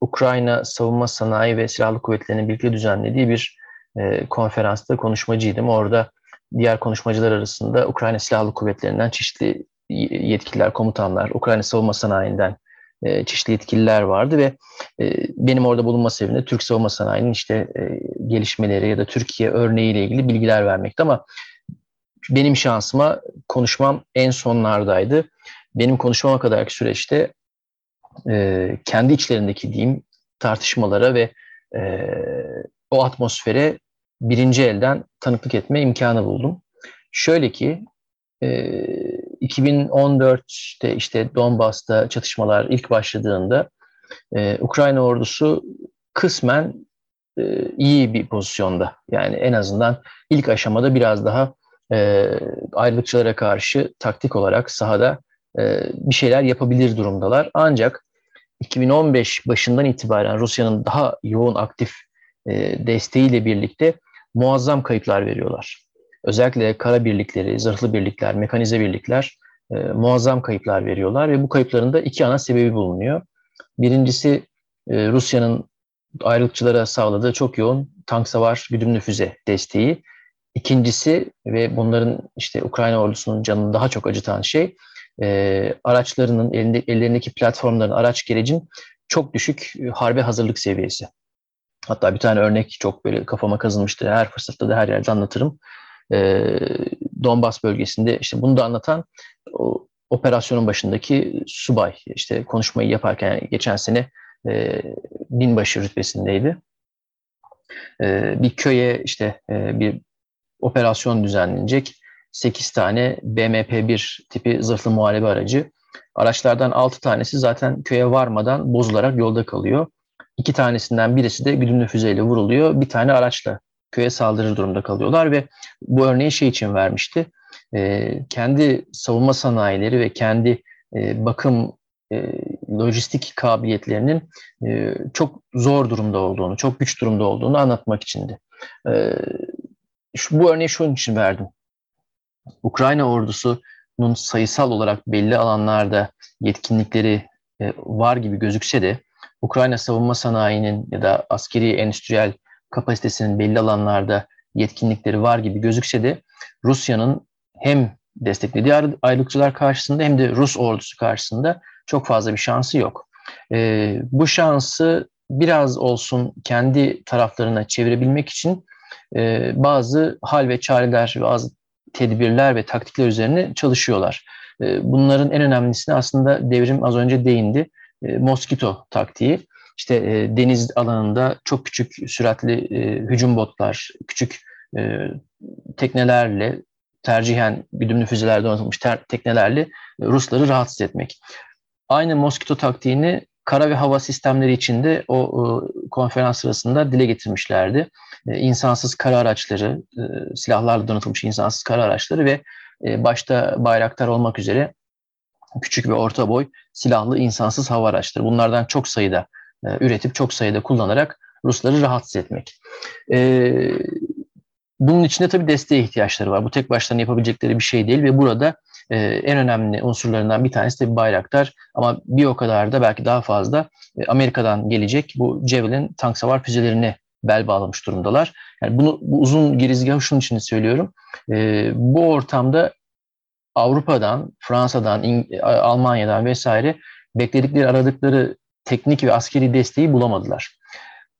Ukrayna Savunma Sanayi ve Silahlı Kuvvetleri'nin birlikte düzenlediği bir e, konferansta konuşmacıydım. Orada diğer konuşmacılar arasında Ukrayna Silahlı Kuvvetleri'nden çeşitli yetkililer, komutanlar, Ukrayna Savunma Sanayi'nden e, çeşitli yetkililer vardı ve e, benim orada bulunma sebebim Türk savunma sanayinin işte e, gelişmeleri ya da Türkiye örneğiyle ilgili bilgiler vermekti ama benim şansıma konuşmam en sonlardaydı. Benim konuşmama kadarki süreçte kendi içlerindeki diyeyim tartışmalara ve o atmosfere birinci elden tanıklık etme imkanı buldum. Şöyle ki e, 2014'te işte Donbas'ta çatışmalar ilk başladığında e, Ukrayna ordusu kısmen e, iyi bir pozisyonda. Yani en azından ilk aşamada biraz daha e, ayrılıkçılara karşı taktik olarak sahada e, bir şeyler yapabilir durumdalar. Ancak 2015 başından itibaren Rusya'nın daha yoğun aktif e, desteğiyle birlikte muazzam kayıplar veriyorlar. Özellikle kara birlikleri, zırhlı birlikler, mekanize birlikler e, muazzam kayıplar veriyorlar ve bu kayıpların da iki ana sebebi bulunuyor. Birincisi e, Rusya'nın ayrılıkçılara sağladığı çok yoğun tank savar güdümlü füze desteği. İkincisi ve bunların işte Ukrayna ordusunun canını daha çok acıtan şey e, araçlarının elinde, ellerindeki platformların araç gerecin çok düşük harbe hazırlık seviyesi. Hatta bir tane örnek çok böyle kafama kazınmıştı. Her fırsatta da her yerde anlatırım. E, Donbas bölgesinde işte bunu da anlatan o, operasyonun başındaki subay işte konuşmayı yaparken geçen sene e, binbaşı rütbesindeydi. E, bir köye işte e, bir operasyon düzenlenecek. 8 tane BMP-1 tipi zırhlı muharebe aracı. Araçlardan 6 tanesi zaten köye varmadan bozularak yolda kalıyor. İki tanesinden birisi de güdümlü füzeyle vuruluyor. Bir tane araçla köye saldırır durumda kalıyorlar ve bu örneği şey için vermişti. E, kendi savunma sanayileri ve kendi e, bakım e, lojistik kabiliyetlerinin e, çok zor durumda olduğunu, çok güç durumda olduğunu anlatmak içindi. E, şu, bu örneği şunun için verdim. Ukrayna ordusunun sayısal olarak belli alanlarda yetkinlikleri e, var gibi gözükse de Ukrayna savunma sanayinin ya da askeri endüstriyel kapasitesinin belli alanlarda yetkinlikleri var gibi gözükse de Rusya'nın hem desteklediği ayrılıkçılar karşısında hem de Rus ordusu karşısında çok fazla bir şansı yok. E, bu şansı biraz olsun kendi taraflarına çevirebilmek için e, bazı hal ve çareler, bazı tedbirler ve taktikler üzerine çalışıyorlar. E, bunların en önemlisine aslında devrim az önce değindi. E, Moskito taktiği. İşte e, deniz alanında çok küçük süratli e, hücum botlar, küçük e, teknelerle tercihen güdümlü füzeler donatılmış teknelerle e, Rusları rahatsız etmek. Aynı Moskito taktiğini kara ve hava sistemleri içinde o, o konferans sırasında dile getirmişlerdi. E, insansız kara araçları, e, silahlarla donatılmış insansız kara araçları ve e, başta Bayraktar olmak üzere küçük ve orta boy silahlı insansız hava araçları. Bunlardan çok sayıda e, üretip çok sayıda kullanarak Rusları rahatsız etmek. E, bunun içinde tabii desteğe ihtiyaçları var. Bu tek başlarına yapabilecekleri bir şey değil ve burada e, en önemli unsurlarından bir tanesi de Bayraktar ama bir o kadar da belki daha fazla e, Amerika'dan gelecek bu Javelin tank savar füzelerine bel bağlamış durumdalar. Yani bunu bu uzun girizgahı şunun için söylüyorum. E, bu ortamda Avrupa'dan, Fransa'dan, İng- Almanya'dan vesaire bekledikleri, aradıkları teknik ve askeri desteği bulamadılar.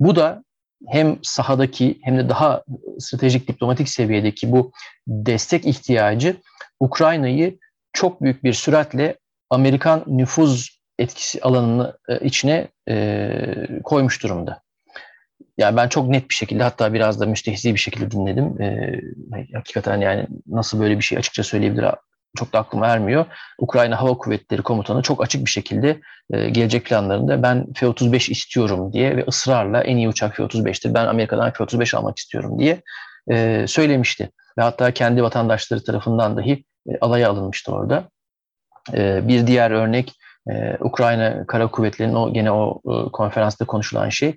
Bu da hem sahadaki hem de daha stratejik diplomatik seviyedeki bu destek ihtiyacı Ukrayna'yı çok büyük bir süratle Amerikan nüfuz etkisi alanını e, içine e, koymuş durumda. Yani ben çok net bir şekilde hatta biraz da müstehzi bir şekilde dinledim. E, hakikaten yani nasıl böyle bir şey açıkça söyleyebilir çok da aklıma ermiyor. Ukrayna Hava Kuvvetleri Komutanı çok açık bir şekilde e, gelecek planlarında ben F-35 istiyorum diye ve ısrarla en iyi uçak F-35'tir. Ben Amerika'dan F-35 almak istiyorum diye e, söylemişti. Ve hatta kendi vatandaşları tarafından dahi e, alaya alınmıştı orada. E, bir diğer örnek Ukrayna Kara Kuvvetleri'nin o gene o konferansta konuşulan şey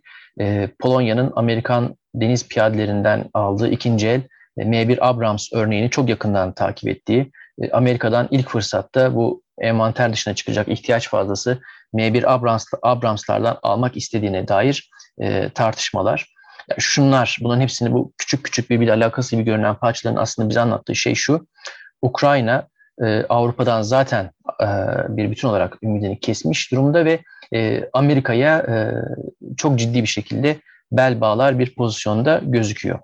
Polonya'nın Amerikan deniz piyadelerinden aldığı ikinci el e, M1 Abrams örneğini çok yakından takip ettiği Amerika'dan ilk fırsatta bu envanter dışına çıkacak ihtiyaç fazlası M1 Abrams, Abrams'lardan almak istediğine dair e, tartışmalar. Yani şunlar, bunların hepsini bu küçük küçük birbiriyle alakası gibi görünen parçaların aslında bize anlattığı şey şu. Ukrayna e, Avrupa'dan zaten e, bir bütün olarak ümidini kesmiş durumda ve e, Amerika'ya e, çok ciddi bir şekilde bel bağlar bir pozisyonda gözüküyor.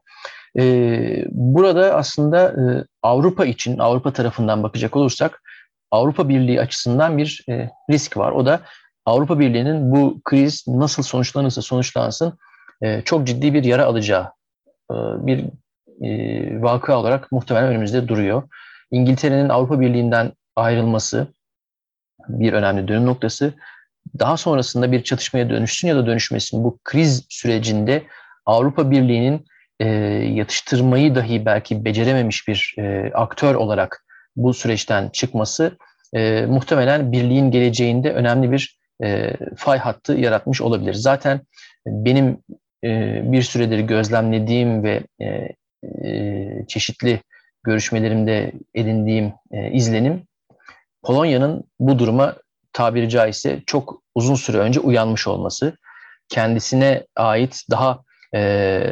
E, burada aslında e, Avrupa için, Avrupa tarafından bakacak olursak Avrupa Birliği açısından bir e, risk var. O da Avrupa Birliği'nin bu kriz nasıl sonuçlanırsa sonuçlansın e, çok ciddi bir yara alacağı bir e, vaka olarak muhtemelen önümüzde duruyor. İngiltere'nin Avrupa Birliği'nden ayrılması bir önemli dönüm noktası. Daha sonrasında bir çatışmaya dönüşsün ya da dönüşmesin bu kriz sürecinde Avrupa Birliği'nin e, yatıştırmayı dahi belki becerememiş bir e, aktör olarak bu süreçten çıkması e, muhtemelen birliğin geleceğinde önemli bir e, fay hattı yaratmış olabilir. Zaten benim e, bir süredir gözlemlediğim ve e, e, çeşitli görüşmelerimde edindiğim e, izlenim Polonya'nın bu duruma tabiri caizse çok uzun süre önce uyanmış olması, kendisine ait daha e,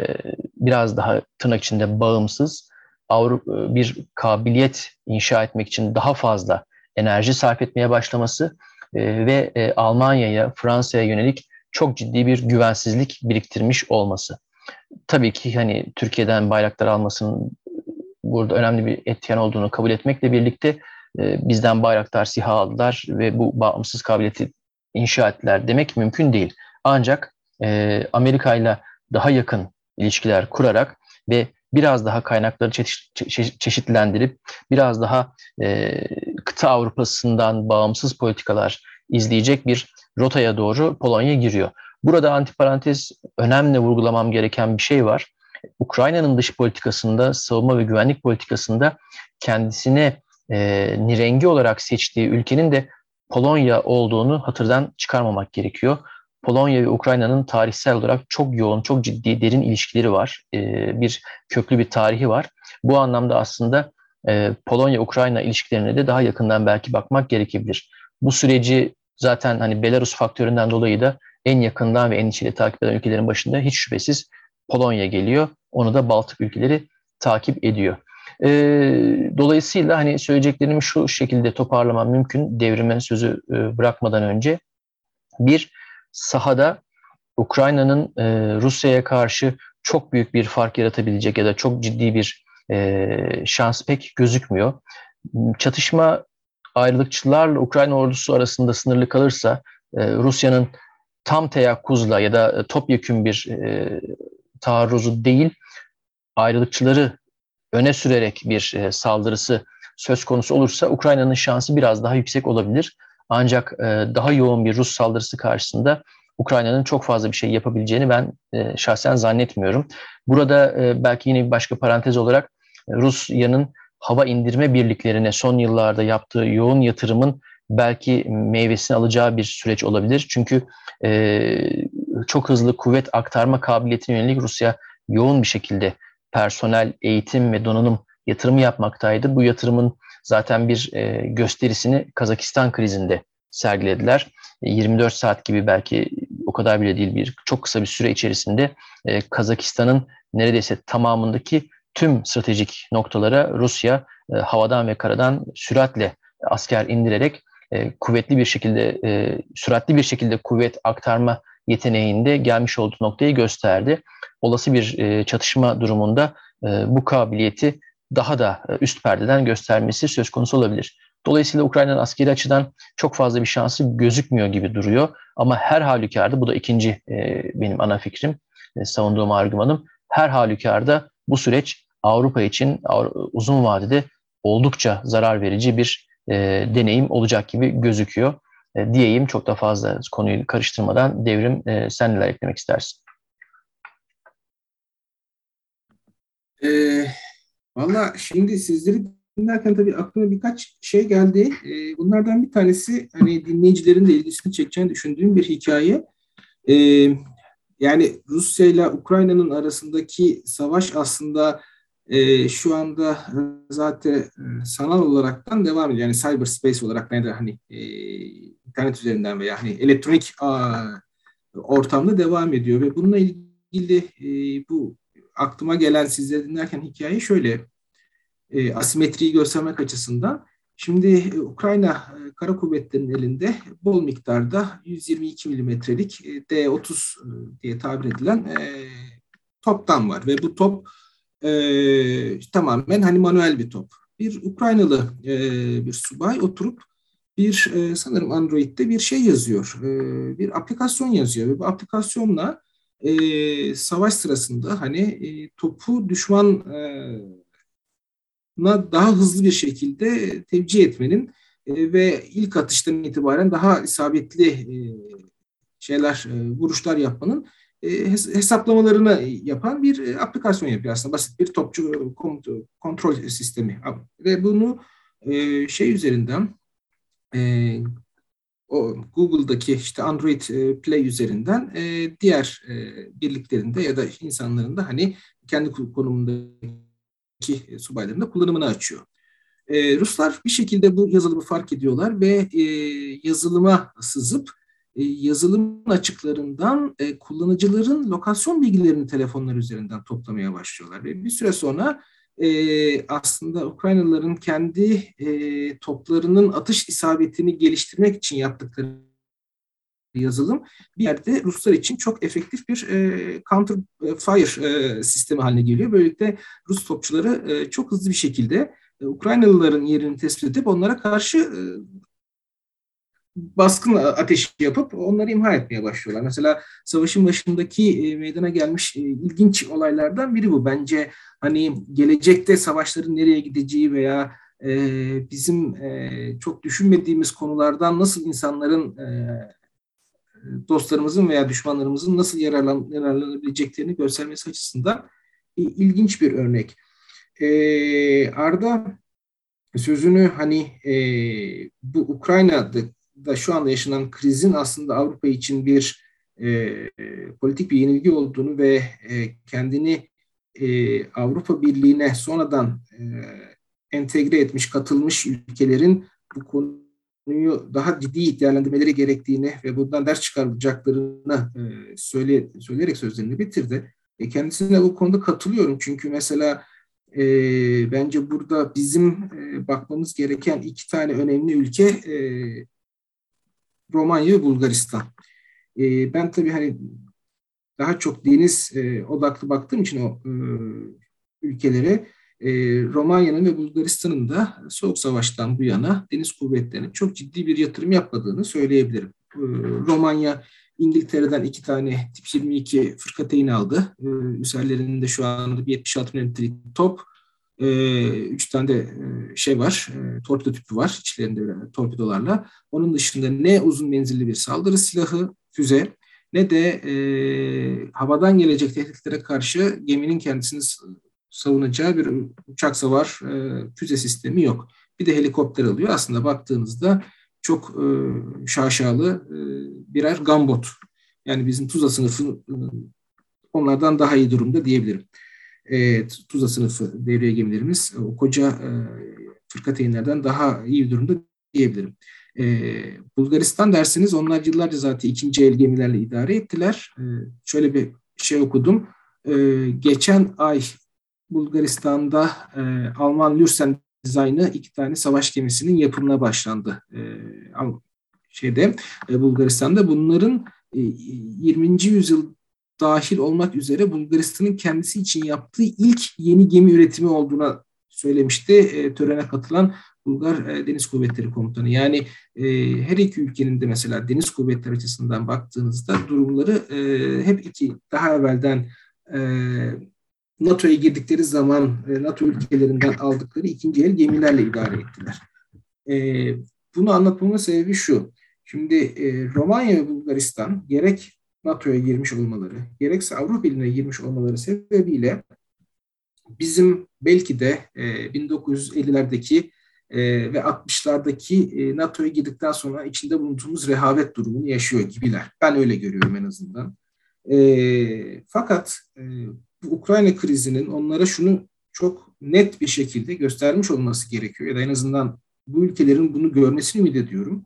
biraz daha tırnak içinde bağımsız Avrupa bir kabiliyet inşa etmek için daha fazla enerji sarf etmeye başlaması e, ve e, Almanya'ya, Fransa'ya yönelik çok ciddi bir güvensizlik biriktirmiş olması. Tabii ki hani Türkiye'den bayraklar almasının burada önemli bir etken olduğunu kabul etmekle birlikte e, bizden bayraktar siha aldılar ve bu bağımsız kabiliyeti inşa ettiler demek mümkün değil. Ancak e, Amerika ile daha yakın ilişkiler kurarak ve biraz daha kaynakları çeşitlendirip biraz daha e, kıta Avrupa'sından bağımsız politikalar izleyecek bir rotaya doğru Polonya giriyor. Burada antiparantez önemli vurgulamam gereken bir şey var. Ukrayna'nın dış politikasında, savunma ve güvenlik politikasında kendisine e, nirengi olarak seçtiği ülkenin de Polonya olduğunu hatırdan çıkarmamak gerekiyor. Polonya ve Ukrayna'nın tarihsel olarak çok yoğun, çok ciddi, derin ilişkileri var. E, bir köklü bir tarihi var. Bu anlamda aslında e, Polonya-Ukrayna ilişkilerine de daha yakından belki bakmak gerekebilir. Bu süreci zaten hani Belarus faktöründen dolayı da en yakından ve en içiyle takip eden ülkelerin başında hiç şüphesiz Polonya geliyor. Onu da Baltık ülkeleri takip ediyor. E, dolayısıyla hani söyleyeceklerimi şu şekilde toparlamam mümkün devrimin sözü e, bırakmadan önce. Bir, sahada Ukrayna'nın e, Rusya'ya karşı çok büyük bir fark yaratabilecek ya da çok ciddi bir e, şans pek gözükmüyor. Çatışma ayrılıkçılarla Ukrayna ordusu arasında sınırlı kalırsa e, Rusya'nın tam teyakkuzla ya da topyekün bir e, taarruzu değil, ayrılıkçıları öne sürerek bir e, saldırısı söz konusu olursa Ukrayna'nın şansı biraz daha yüksek olabilir. Ancak e, daha yoğun bir Rus saldırısı karşısında Ukrayna'nın çok fazla bir şey yapabileceğini ben e, şahsen zannetmiyorum. Burada e, belki yine bir başka parantez olarak e, Rusya'nın hava indirme birliklerine son yıllarda yaptığı yoğun yatırımın belki meyvesini alacağı bir süreç olabilir. Çünkü e, çok hızlı kuvvet aktarma kabiliyetine yönelik Rusya yoğun bir şekilde personel, eğitim ve donanım yatırımı yapmaktaydı. Bu yatırımın zaten bir e, gösterisini Kazakistan krizinde sergilediler. 24 e, saat gibi belki o kadar bile değil bir çok kısa bir süre içerisinde e, Kazakistan'ın neredeyse tamamındaki tüm stratejik noktalara Rusya havadan ve karadan süratle asker indirerek kuvvetli bir şekilde, süratli bir şekilde kuvvet aktarma yeteneğinde gelmiş olduğu noktayı gösterdi. Olası bir çatışma durumunda bu kabiliyeti daha da e, üst perdeden göstermesi söz konusu olabilir. Dolayısıyla Ukrayna'nın askeri açıdan çok fazla bir şansı gözükmüyor gibi duruyor. Ama her halükarda, bu da ikinci e, benim ana fikrim, e, savunduğum argümanım, her halükarda bu süreç Avrupa için uzun vadede oldukça zarar verici bir deneyim olacak gibi gözüküyor. Diyeyim çok da fazla konuyu karıştırmadan devrim sen neler eklemek istersin? E, Valla şimdi sizleri dinlerken tabii aklıma birkaç şey geldi. E, bunlardan bir tanesi hani dinleyicilerin de ilgisini çekeceğini düşündüğüm bir hikaye. E, yani Rusya ile Ukrayna'nın arasındaki savaş aslında e, şu anda zaten e, sanal olaraktan devam ediyor. Yani cyberspace olarak ne de hani e, internet üzerinden veya hani elektronik ortamda devam ediyor ve bununla ilgili bu aklıma gelen sizlere dinlerken hikaye şöyle e, asimetriyi göstermek açısından. Şimdi e, Ukrayna e, Kara Kuvvetleri'nin elinde bol miktarda 122 milimetrelik e, D-30 e, diye tabir edilen e, toptan var. Ve bu top e, tamamen hani manuel bir top. Bir Ukraynalı e, bir subay oturup bir e, sanırım Android'de bir şey yazıyor, e, bir aplikasyon yazıyor. Ve bu aplikasyonla e, savaş sırasında hani e, topu düşman e, daha hızlı bir şekilde tevcih etmenin e, ve ilk atıştan itibaren daha isabetli e, şeyler, e, vuruşlar yapmanın e, hesaplamalarını yapan bir e, aplikasyon yapıyor aslında. Basit bir topçu kontrol sistemi. Ve bunu e, şey üzerinden o Google'daki işte Android Play üzerinden diğer birliklerinde ya da insanların da hani kendi konumundaki subaylarında kullanımını açıyor. Ruslar bir şekilde bu yazılımı fark ediyorlar ve yazılıma sızıp e, yazılım açıklarından e, kullanıcıların lokasyon bilgilerini telefonlar üzerinden toplamaya başlıyorlar. Ve bir süre sonra e, aslında Ukraynalıların kendi e, toplarının atış isabetini geliştirmek için yaptıkları yazılım bir yerde Ruslar için çok efektif bir e, counter fire e, sistemi haline geliyor. Böylelikle Rus topçuları e, çok hızlı bir şekilde e, Ukraynalıların yerini tespit edip onlara karşı e, baskın ateşi yapıp onları imha etmeye başlıyorlar. Mesela savaşın başındaki e, meydana gelmiş e, ilginç olaylardan biri bu. Bence hani gelecekte savaşların nereye gideceği veya e, bizim çok düşünmediğimiz konulardan nasıl insanların dostlarımızın veya düşmanlarımızın nasıl yararlan, yararlanabileceklerini göstermesi açısından ilginç bir örnek. Arda sözünü hani bu Ukrayna'da da şu anda yaşanan krizin aslında Avrupa için bir e, politik bir yenilgi olduğunu ve e, kendini e, Avrupa Birliği'ne sonradan e, entegre etmiş, katılmış ülkelerin bu konuyu daha ciddi değerlendirmeleri gerektiğini ve bundan ders çıkaracaklarını e, söyle, söyleyerek sözlerini bitirdi. E, kendisine bu konuda katılıyorum çünkü mesela e, bence burada bizim e, bakmamız gereken iki tane önemli ülke e, Romanya ve Bulgaristan. E, ben tabii hani daha çok deniz e, odaklı baktığım için o e, ülkelere e, Romanya'nın ve Bulgaristan'ın da Soğuk Savaş'tan bu yana deniz kuvvetlerinin çok ciddi bir yatırım yapmadığını söyleyebilirim. E, Romanya İngiltere'den iki tane tip 22 fırkateyn aldı. E, üzerlerinde şu anda bir 76 mm top, e, üç tane de e, şey var, e, torpido tüpü var içlerinde öyle, torpidolarla. Onun dışında ne uzun menzilli bir saldırı silahı, füze ne de e, havadan gelecek tehditlere karşı geminin kendisini savunacağı bir uçak savar e, füze sistemi yok. Bir de helikopter alıyor. Aslında baktığınızda çok e, şaşalı e, birer gambot. Yani bizim Tuzla sınıfı e, onlardan daha iyi durumda diyebilirim e, Tuzla sınıfı devriye gemilerimiz o koca e, fırkateynlerden daha iyi bir durumda diyebilirim. E, Bulgaristan derseniz onlar yıllarca zaten ikinci el gemilerle idare ettiler. E, şöyle bir şey okudum. E, geçen ay Bulgaristan'da e, Alman Lürsen dizaynı iki tane savaş gemisinin yapımına başlandı. E, şeyde e, Bulgaristan'da bunların e, 20. yüzyıl dahil olmak üzere Bulgaristan'ın kendisi için yaptığı ilk yeni gemi üretimi olduğuna söylemişti e, törene katılan Bulgar e, Deniz Kuvvetleri Komutanı. Yani e, her iki ülkenin de mesela deniz kuvvetleri açısından baktığınızda durumları e, hep iki daha evvelden e, NATO'ya girdikleri zaman e, NATO ülkelerinden aldıkları ikinci el gemilerle idare ettiler. E, bunu anlatmamın sebebi şu. Şimdi e, Romanya ve Bulgaristan gerek NATO'ya girmiş olmaları, gerekse Avrupa Birliği'ne girmiş olmaları sebebiyle bizim belki de e, 1950'lerdeki e, ve 60'lardaki e, NATO'ya girdikten sonra içinde bulunduğumuz rehavet durumunu yaşıyor gibiler. Ben öyle görüyorum en azından. E, fakat e, bu Ukrayna krizinin onlara şunu çok net bir şekilde göstermiş olması gerekiyor. Ya da en azından bu ülkelerin bunu görmesini ümit ediyorum.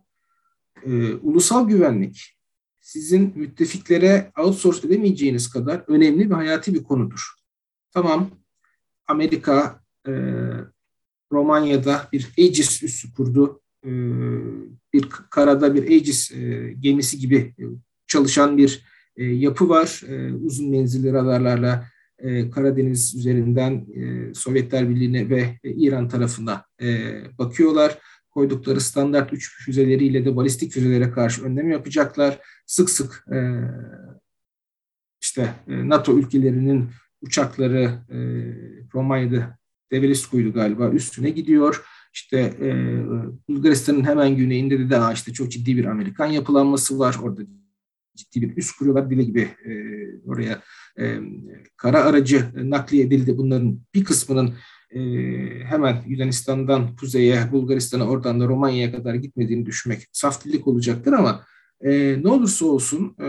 E, ulusal güvenlik, sizin müttefiklere outsource edemeyeceğiniz kadar önemli ve hayati bir konudur. Tamam, Amerika e, Romanya'da bir Aegis üssü kurdu. E, bir karada bir Aegis e, gemisi gibi e, çalışan bir e, yapı var. E, uzun menzilli radarlarla e, Karadeniz üzerinden e, Sovyetler Birliği'ne ve e, İran tarafına e, bakıyorlar koydukları standart üç füzeleriyle de balistik füzelere karşı önlem yapacaklar. Sık sık e, işte e, NATO ülkelerinin uçakları e, Romanya'da Develescu'ydu galiba üstüne gidiyor. İşte e, Bulgaristan'ın hemen güneyinde de daha işte çok ciddi bir Amerikan yapılanması var. Orada ciddi bir üst kuruyorlar. Dile gibi e, oraya e, kara aracı nakliye edildi. Bunların bir kısmının e, hemen Yunanistan'dan kuzeye, Bulgaristan'a, oradan da Romanya'ya kadar gitmediğini düşünmek saftilik olacaktır ama e, ne olursa olsun e,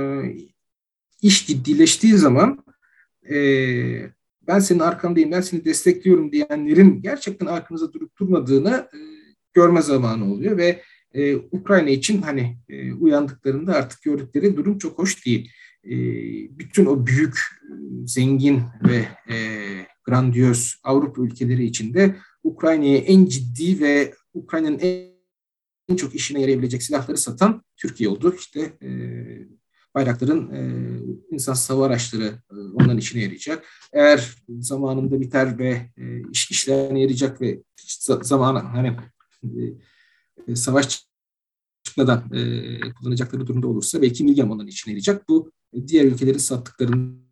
iş ciddileştiği zaman e, ben senin arkandayım, ben seni destekliyorum diyenlerin gerçekten arkanıza durup durmadığını e, görme zamanı oluyor ve e, Ukrayna için hani e, uyandıklarında artık gördükleri durum çok hoş değil. E, bütün o büyük, zengin ve e, grandiyöz Avrupa ülkeleri içinde Ukrayna'ya en ciddi ve Ukrayna'nın en, çok işine yarayabilecek silahları satan Türkiye oldu. İşte e, bayrakların e, insan hava araçları e, onların işine yarayacak. Eğer zamanında biter ve e, iş işlerine yarayacak ve zaman hani e, savaş çıkmadan e, kullanacakları durumda olursa belki milyam onların içine yarayacak. Bu diğer ülkelerin sattıklarından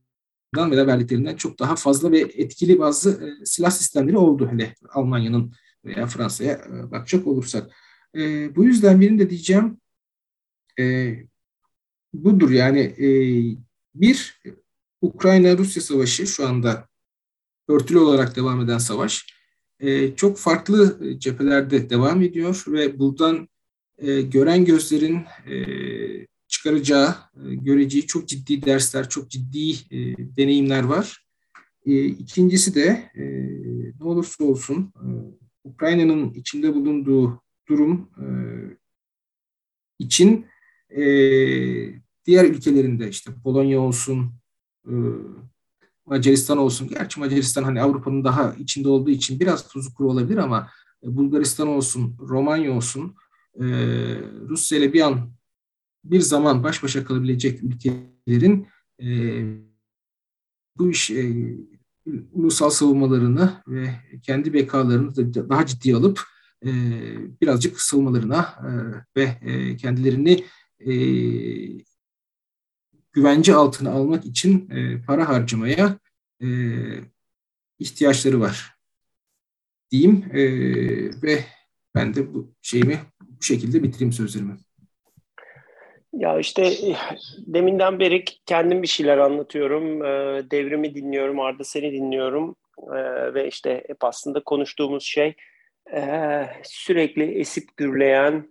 veya verdiklerinden çok daha fazla ve etkili bazı e, silah sistemleri oldu. Hele Almanya'nın veya Fransa'ya e, bakacak olursak. E, bu yüzden benim de diyeceğim e, budur yani e, bir Ukrayna-Rusya savaşı şu anda örtülü olarak devam eden savaş e, çok farklı cephelerde devam ediyor ve buradan e, gören gözlerin e, çıkaracağı, e, göreceği çok ciddi dersler, çok ciddi e, deneyimler var. E, ikincisi de ne olursa olsun Ukrayna'nın içinde bulunduğu durum için diğer ülkelerinde işte Polonya olsun, Macaristan olsun. Gerçi Macaristan hani Avrupa'nın daha içinde olduğu için biraz tuzu kuru olabilir ama Bulgaristan olsun, Romanya olsun, Rusya ile bir an bir zaman baş başa kalabilecek ülkelerin e, bu iş e, ulusal savunmalarını ve kendi bekalarını da daha ciddiye alıp e, birazcık kısılmalarına e, ve e, kendilerini e, güvence altına almak için e, para harcamaya e, ihtiyaçları var diyeyim e, ve ben de bu şeyimi bu şekilde bitireyim sözlerimi. Ya işte deminden beri kendim bir şeyler anlatıyorum. Ee, devrimi dinliyorum, Arda seni dinliyorum. Ee, ve işte hep aslında konuştuğumuz şey eh, sürekli esip gürleyen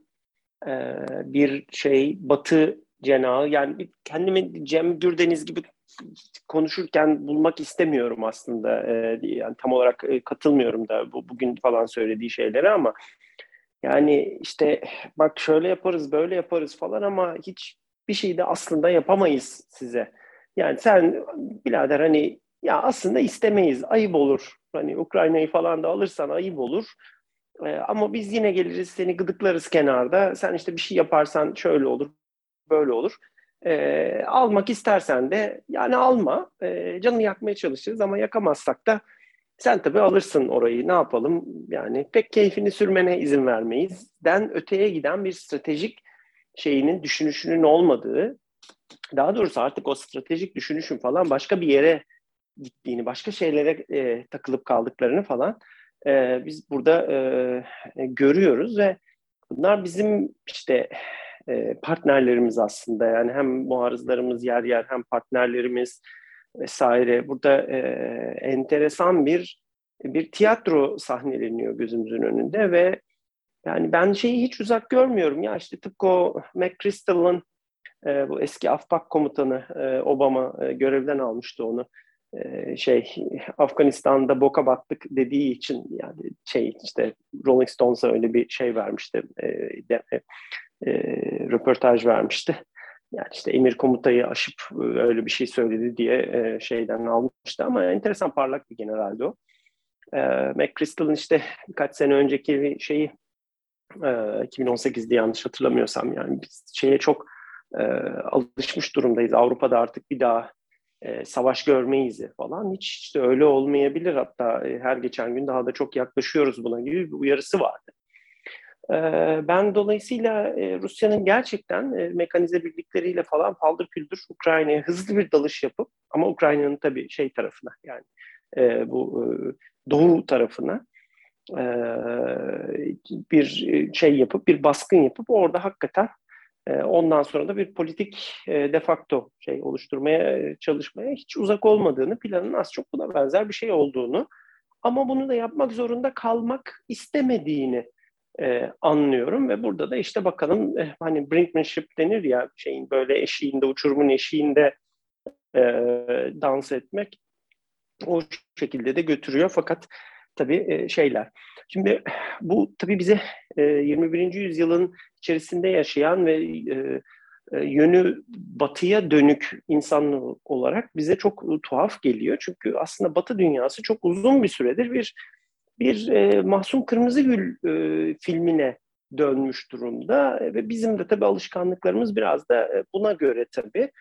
eh, bir şey batı cenahı. Yani kendimi Cem Gürdeniz gibi konuşurken bulmak istemiyorum aslında. Ee, yani tam olarak katılmıyorum da bu bugün falan söylediği şeylere ama yani işte bak şöyle yaparız, böyle yaparız falan ama hiç bir şey de aslında yapamayız size. Yani sen birader hani ya aslında istemeyiz, ayıp olur. Hani Ukrayna'yı falan da alırsan ayıp olur. Ee, ama biz yine geliriz, seni gıdıklarız kenarda. Sen işte bir şey yaparsan şöyle olur, böyle olur. Ee, almak istersen de yani alma. Ee, canını yakmaya çalışırız ama yakamazsak da sen tabii alırsın orayı ne yapalım yani pek keyfini sürmene izin vermeyiz. Den öteye giden bir stratejik şeyinin düşünüşünün olmadığı daha doğrusu artık o stratejik düşünüşün falan başka bir yere gittiğini, başka şeylere e, takılıp kaldıklarını falan e, biz burada e, görüyoruz ve bunlar bizim işte e, partnerlerimiz aslında yani hem muarızlarımız yer yer hem partnerlerimiz vesaire. Burada e, enteresan bir bir tiyatro sahneleniyor gözümüzün önünde ve yani ben şeyi hiç uzak görmüyorum ya işte tıpkı o McChrystal'ın e, bu eski AFPAK komutanı e, Obama e, görevden almıştı onu. E, şey Afganistan'da boka battık dediği için yani şey işte Rolling Stones'a öyle bir şey vermişti. E, de, e, e röportaj vermişti yani işte emir komutayı aşıp e, öyle bir şey söyledi diye e, şeyden almıştı ama enteresan parlak bir generaldi o. E, McChrystal'ın işte birkaç sene önceki şeyi e, 2018'de yanlış hatırlamıyorsam yani biz şeye çok e, alışmış durumdayız. Avrupa'da artık bir daha e, savaş görmeyiz falan. Hiç işte öyle olmayabilir. Hatta e, her geçen gün daha da çok yaklaşıyoruz buna gibi bir uyarısı vardı. Ben dolayısıyla Rusya'nın gerçekten mekanize birlikleriyle falan paldır küldür Ukrayna'ya hızlı bir dalış yapıp ama Ukrayna'nın tabii şey tarafına yani bu doğu tarafına bir şey yapıp bir baskın yapıp orada hakikaten ondan sonra da bir politik de facto şey oluşturmaya çalışmaya hiç uzak olmadığını planın az çok buna benzer bir şey olduğunu ama bunu da yapmak zorunda kalmak istemediğini e, anlıyorum ve burada da işte bakalım e, hani brinkmanship denir ya şeyin böyle eşiğinde uçurumun eşiğinde e, dans etmek o şekilde de götürüyor fakat tabii e, şeyler. Şimdi bu tabii bize e, 21. yüzyılın içerisinde yaşayan ve e, e, yönü batıya dönük insanlar olarak bize çok tuhaf geliyor. Çünkü aslında batı dünyası çok uzun bir süredir bir bir e, Mahsun Kırmızıgül e, filmine dönmüş durumda ve bizim de tabii alışkanlıklarımız biraz da e, buna göre tabii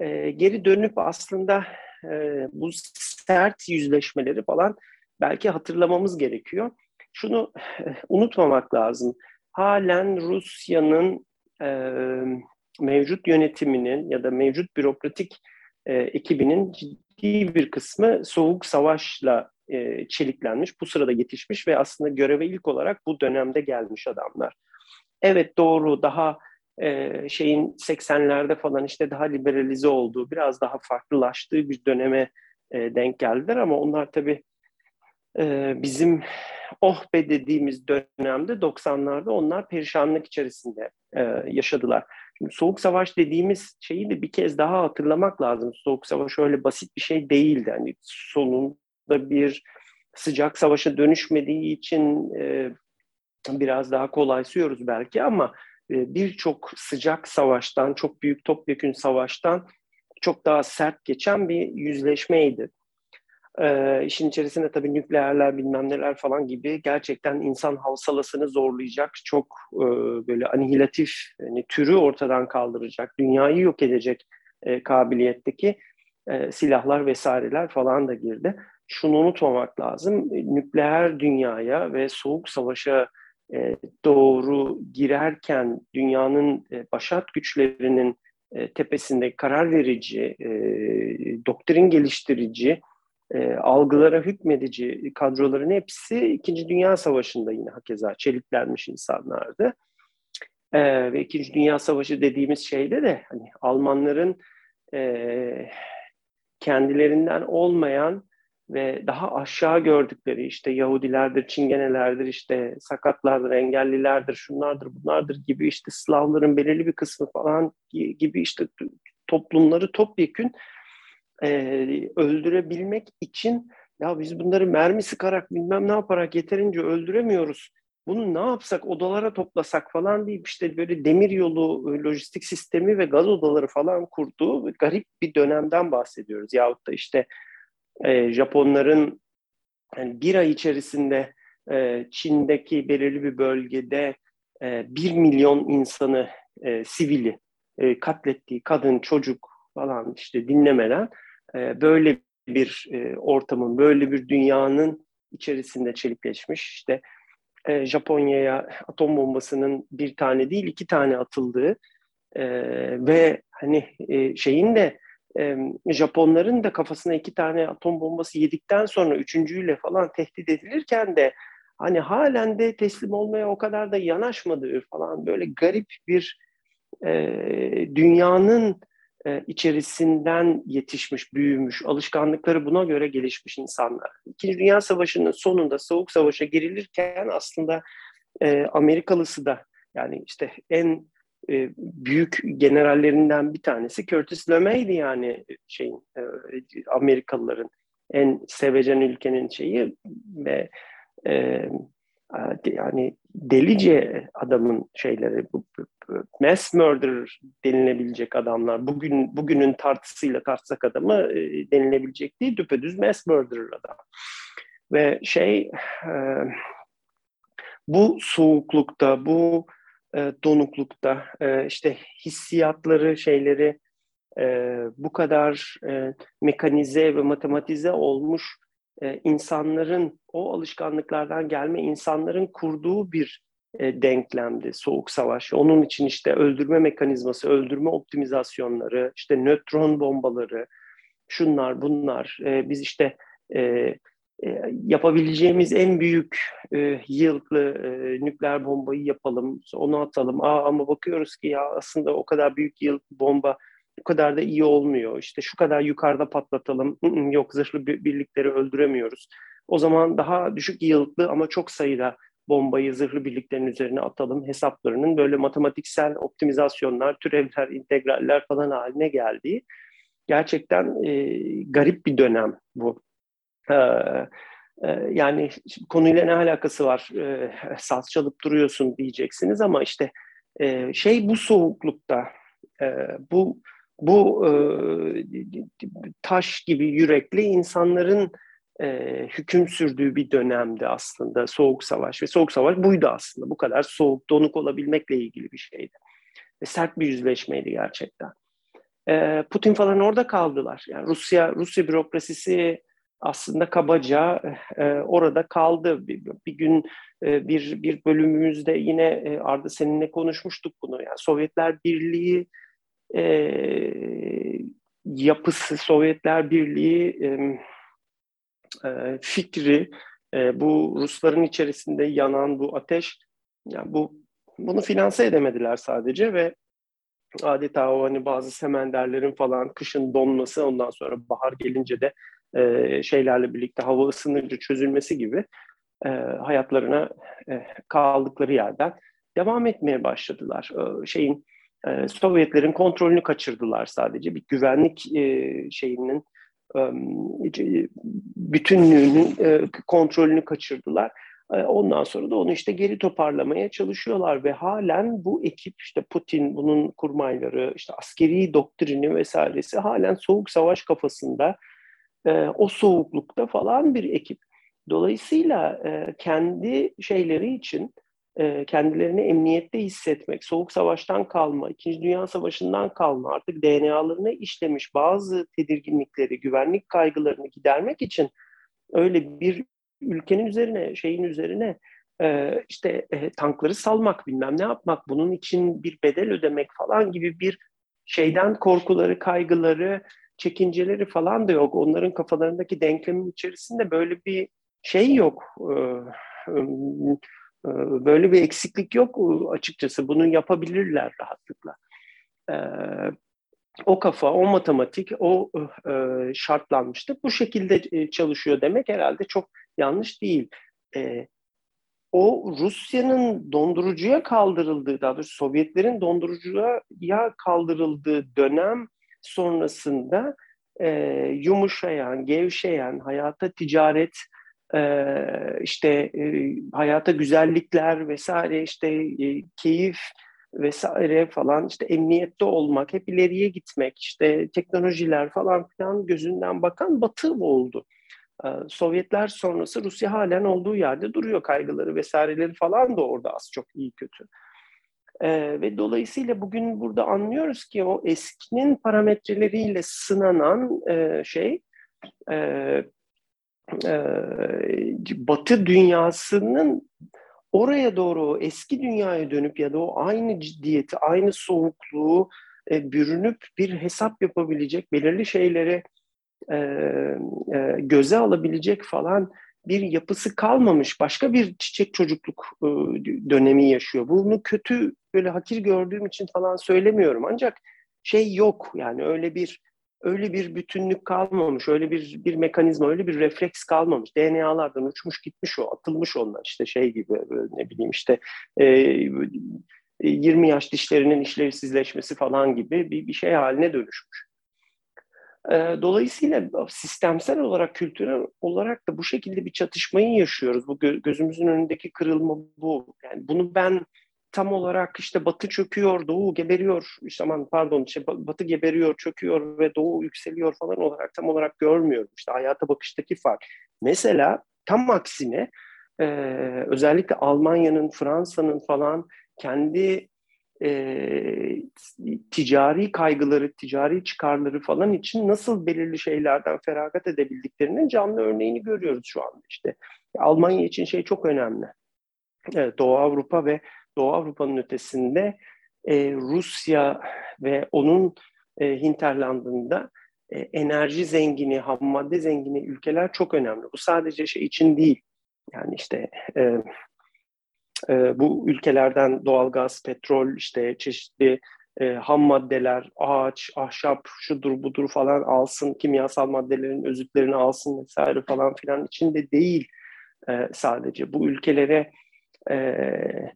e, geri dönüp aslında e, bu sert yüzleşmeleri falan belki hatırlamamız gerekiyor. Şunu e, unutmamak lazım. Halen Rusya'nın e, mevcut yönetiminin ya da mevcut bürokratik e, ekibinin ciddi bir kısmı soğuk savaşla e, çeliklenmiş, bu sırada yetişmiş ve aslında göreve ilk olarak bu dönemde gelmiş adamlar. Evet doğru daha e, şeyin 80'lerde falan işte daha liberalize olduğu, biraz daha farklılaştığı bir döneme e, denk geldiler ama onlar tabii e, bizim oh be dediğimiz dönemde 90'larda onlar perişanlık içerisinde e, yaşadılar. Şimdi Soğuk Savaş dediğimiz şeyi de bir kez daha hatırlamak lazım. Soğuk Savaş öyle basit bir şey değildi. Hani sonunda bir sıcak savaşa dönüşmediği için e, biraz daha kolaysıyoruz belki ama e, birçok sıcak savaştan, çok büyük topyekün savaştan çok daha sert geçen bir yüzleşmeydi. Ee, işin içerisinde tabii nükleerler bilmem neler falan gibi gerçekten insan havsalasını zorlayacak çok e, böyle anihilatif yani türü ortadan kaldıracak, dünyayı yok edecek e, kabiliyetteki e, silahlar vesaireler falan da girdi. Şunu unutmamak lazım, nükleer dünyaya ve soğuk savaşa e, doğru girerken dünyanın e, başat güçlerinin e, tepesinde karar verici, e, doktrin geliştirici, e, algılara hükmedici kadroların hepsi İkinci Dünya Savaşı'nda yine hakeza çeliklenmiş insanlardı. E, ve İkinci Dünya Savaşı dediğimiz şeyde de hani Almanların e, kendilerinden olmayan ve daha aşağı gördükleri işte Yahudilerdir, Çingenelerdir, işte sakatlardır, engellilerdir, şunlardır, bunlardır gibi işte Slavların belirli bir kısmı falan gibi işte toplumları topyekün e, öldürebilmek için ya biz bunları mermi sıkarak bilmem ne yaparak yeterince öldüremiyoruz. Bunu ne yapsak odalara toplasak falan deyip işte böyle demir yolu lojistik sistemi ve gaz odaları falan kurduğu garip bir dönemden bahsediyoruz. Yahut da işte e, Japonların yani bir ay içerisinde e, Çin'deki belirli bir bölgede e, bir milyon insanı e, sivili e, katlettiği kadın, çocuk falan işte dinlemeden e, böyle bir e, ortamın, böyle bir dünyanın içerisinde çelikleşmiş. İşte e, Japonya'ya atom bombasının bir tane değil iki tane atıldığı e, ve hani e, şeyin de e, Japonların da kafasına iki tane atom bombası yedikten sonra üçüncüyle falan tehdit edilirken de hani halen de teslim olmaya o kadar da yanaşmadığı falan böyle garip bir e, dünyanın e, içerisinden yetişmiş, büyümüş, alışkanlıkları buna göre gelişmiş insanlar. İkinci Dünya Savaşı'nın sonunda Soğuk Savaş'a girilirken aslında e, Amerikalısı da yani işte en e, büyük generallerinden bir tanesi Curtis LeMay'di yani şeyin e, Amerikalıların en sevecen ülkenin şeyi ve e, yani delice adamın şeyleri bu, mass murderer denilebilecek adamlar bugün bugünün tartısıyla tartsak adamı e, denilebilecek değil düpedüz mass murderer adam. Ve şey e, bu soğuklukta bu e, donuklukta e, işte hissiyatları şeyleri e, bu kadar e, mekanize ve matematize olmuş e, insanların o alışkanlıklardan gelme insanların kurduğu bir e, denklemdi soğuk savaş. Onun için işte öldürme mekanizması, öldürme optimizasyonları, işte nötron bombaları, şunlar bunlar. E, biz işte e, yapabileceğimiz en büyük e, yıltlı e, nükleer bombayı yapalım, onu atalım. Aa, ama bakıyoruz ki ya aslında o kadar büyük yıl bomba bu kadar da iyi olmuyor. İşte şu kadar yukarıda patlatalım. Yok zırhlı birlikleri öldüremiyoruz. O zaman daha düşük yıltlı ama çok sayıda bombayı zırhlı birliklerin üzerine atalım hesaplarının böyle matematiksel optimizasyonlar, türevler, integraller falan haline geldiği gerçekten e, garip bir dönem bu. Ee, e, yani konuyla ne alakası var? E, saz çalıp duruyorsun diyeceksiniz ama işte e, şey bu soğuklukta E, bu bu taş gibi yürekli insanların hüküm sürdüğü bir dönemdi aslında Soğuk Savaş ve Soğuk Savaş buydu aslında bu kadar soğuk donuk olabilmekle ilgili bir şeydi ve sert bir yüzleşmeydi gerçekten. Putin falan orada kaldılar yani Rusya Rusya bürokrasisi aslında kabaca e, orada kaldı. Bir, bir gün e, bir bir bölümümüzde yine e, Arda seninle konuşmuştuk bunu. Yani Sovyetler Birliği e, yapısı, Sovyetler Birliği e, e, fikri, e, bu Rusların içerisinde yanan bu ateş, yani bu bunu finanse edemediler sadece ve adeta o hani bazı semenderlerin falan kışın donması ondan sonra bahar gelince de e, şeylerle birlikte hava ısınınca çözülmesi gibi e, hayatlarına e, kaldıkları yerden devam etmeye başladılar. E, şeyin e, Sovyetlerin kontrolünü kaçırdılar sadece bir güvenlik e, şeyinin e, bütünlüğünün e, kontrolünü kaçırdılar. E, ondan sonra da onu işte geri toparlamaya çalışıyorlar ve halen bu ekip işte Putin, bunun kurmayları, işte askeri doktrini vesairesi halen soğuk savaş kafasında e, o soğuklukta falan bir ekip. Dolayısıyla e, kendi şeyleri için e, kendilerini emniyette hissetmek, soğuk savaştan kalma, İkinci Dünya Savaşı'ndan kalma artık DNA'larına işlemiş bazı tedirginlikleri, güvenlik kaygılarını gidermek için öyle bir ülkenin üzerine, şeyin üzerine e, işte e, tankları salmak, bilmem ne yapmak, bunun için bir bedel ödemek falan gibi bir şeyden korkuları, kaygıları, çekinceleri falan da yok. Onların kafalarındaki denklemin içerisinde böyle bir şey yok. Böyle bir eksiklik yok açıkçası. Bunu yapabilirler rahatlıkla. O kafa, o matematik, o şartlanmıştı. Bu şekilde çalışıyor demek herhalde çok yanlış değil. O Rusya'nın dondurucuya kaldırıldığı, daha doğrusu Sovyetlerin dondurucuya kaldırıldığı dönem sonrasında e, yumuşayan, gevşeyen, hayata ticaret, e, işte e, hayata güzellikler vesaire, işte e, keyif vesaire falan, işte emniyette olmak, hep ileriye gitmek, işte teknolojiler falan filan gözünden bakan Batı oldu. Ee, Sovyetler sonrası Rusya halen olduğu yerde duruyor kaygıları vesaireleri falan da orada az çok iyi kötü. E, ve dolayısıyla bugün burada anlıyoruz ki o eskinin parametreleriyle sınanan e, şey e, e, Batı dünyasının oraya doğru eski dünyaya dönüp ya da o aynı ciddiyeti, aynı soğukluğu e, bürünüp bir hesap yapabilecek, belirli şeyleri e, e, göze alabilecek falan bir yapısı kalmamış. Başka bir çiçek çocukluk dönemi yaşıyor. Bunu kötü böyle hakir gördüğüm için falan söylemiyorum. Ancak şey yok yani öyle bir öyle bir bütünlük kalmamış, öyle bir bir mekanizma, öyle bir refleks kalmamış. DNA'lardan uçmuş gitmiş o, atılmış onlar işte şey gibi ne bileyim işte e, 20 yaş dişlerinin işlevsizleşmesi falan gibi bir, bir şey haline dönüşmüş. Dolayısıyla sistemsel olarak, kültürel olarak da bu şekilde bir çatışmayı yaşıyoruz. Bu gözümüzün önündeki kırılma bu. Yani bunu ben tam olarak işte Batı çöküyor, Doğu geberiyor, işte aman pardon işte Batı geberiyor, çöküyor ve Doğu yükseliyor falan olarak tam olarak görmüyorum. İşte hayata bakıştaki fark. Mesela tam aksine özellikle Almanya'nın, Fransa'nın falan kendi e, ticari kaygıları, ticari çıkarları falan için nasıl belirli şeylerden feragat edebildiklerinin canlı örneğini görüyoruz şu anda işte. Almanya için şey çok önemli. Evet, Doğu Avrupa ve Doğu Avrupa'nın ötesinde e, Rusya ve onun e, hinterlandında e, enerji zengini, ham madde zengini ülkeler çok önemli. Bu sadece şey için değil. Yani işte e, e, bu ülkelerden doğalgaz, petrol, işte çeşitli e, ham maddeler, ağaç, ahşap, şudur budur falan alsın, kimyasal maddelerin özütlerini alsın vesaire falan filan içinde değil e, sadece. Bu ülkelere e, e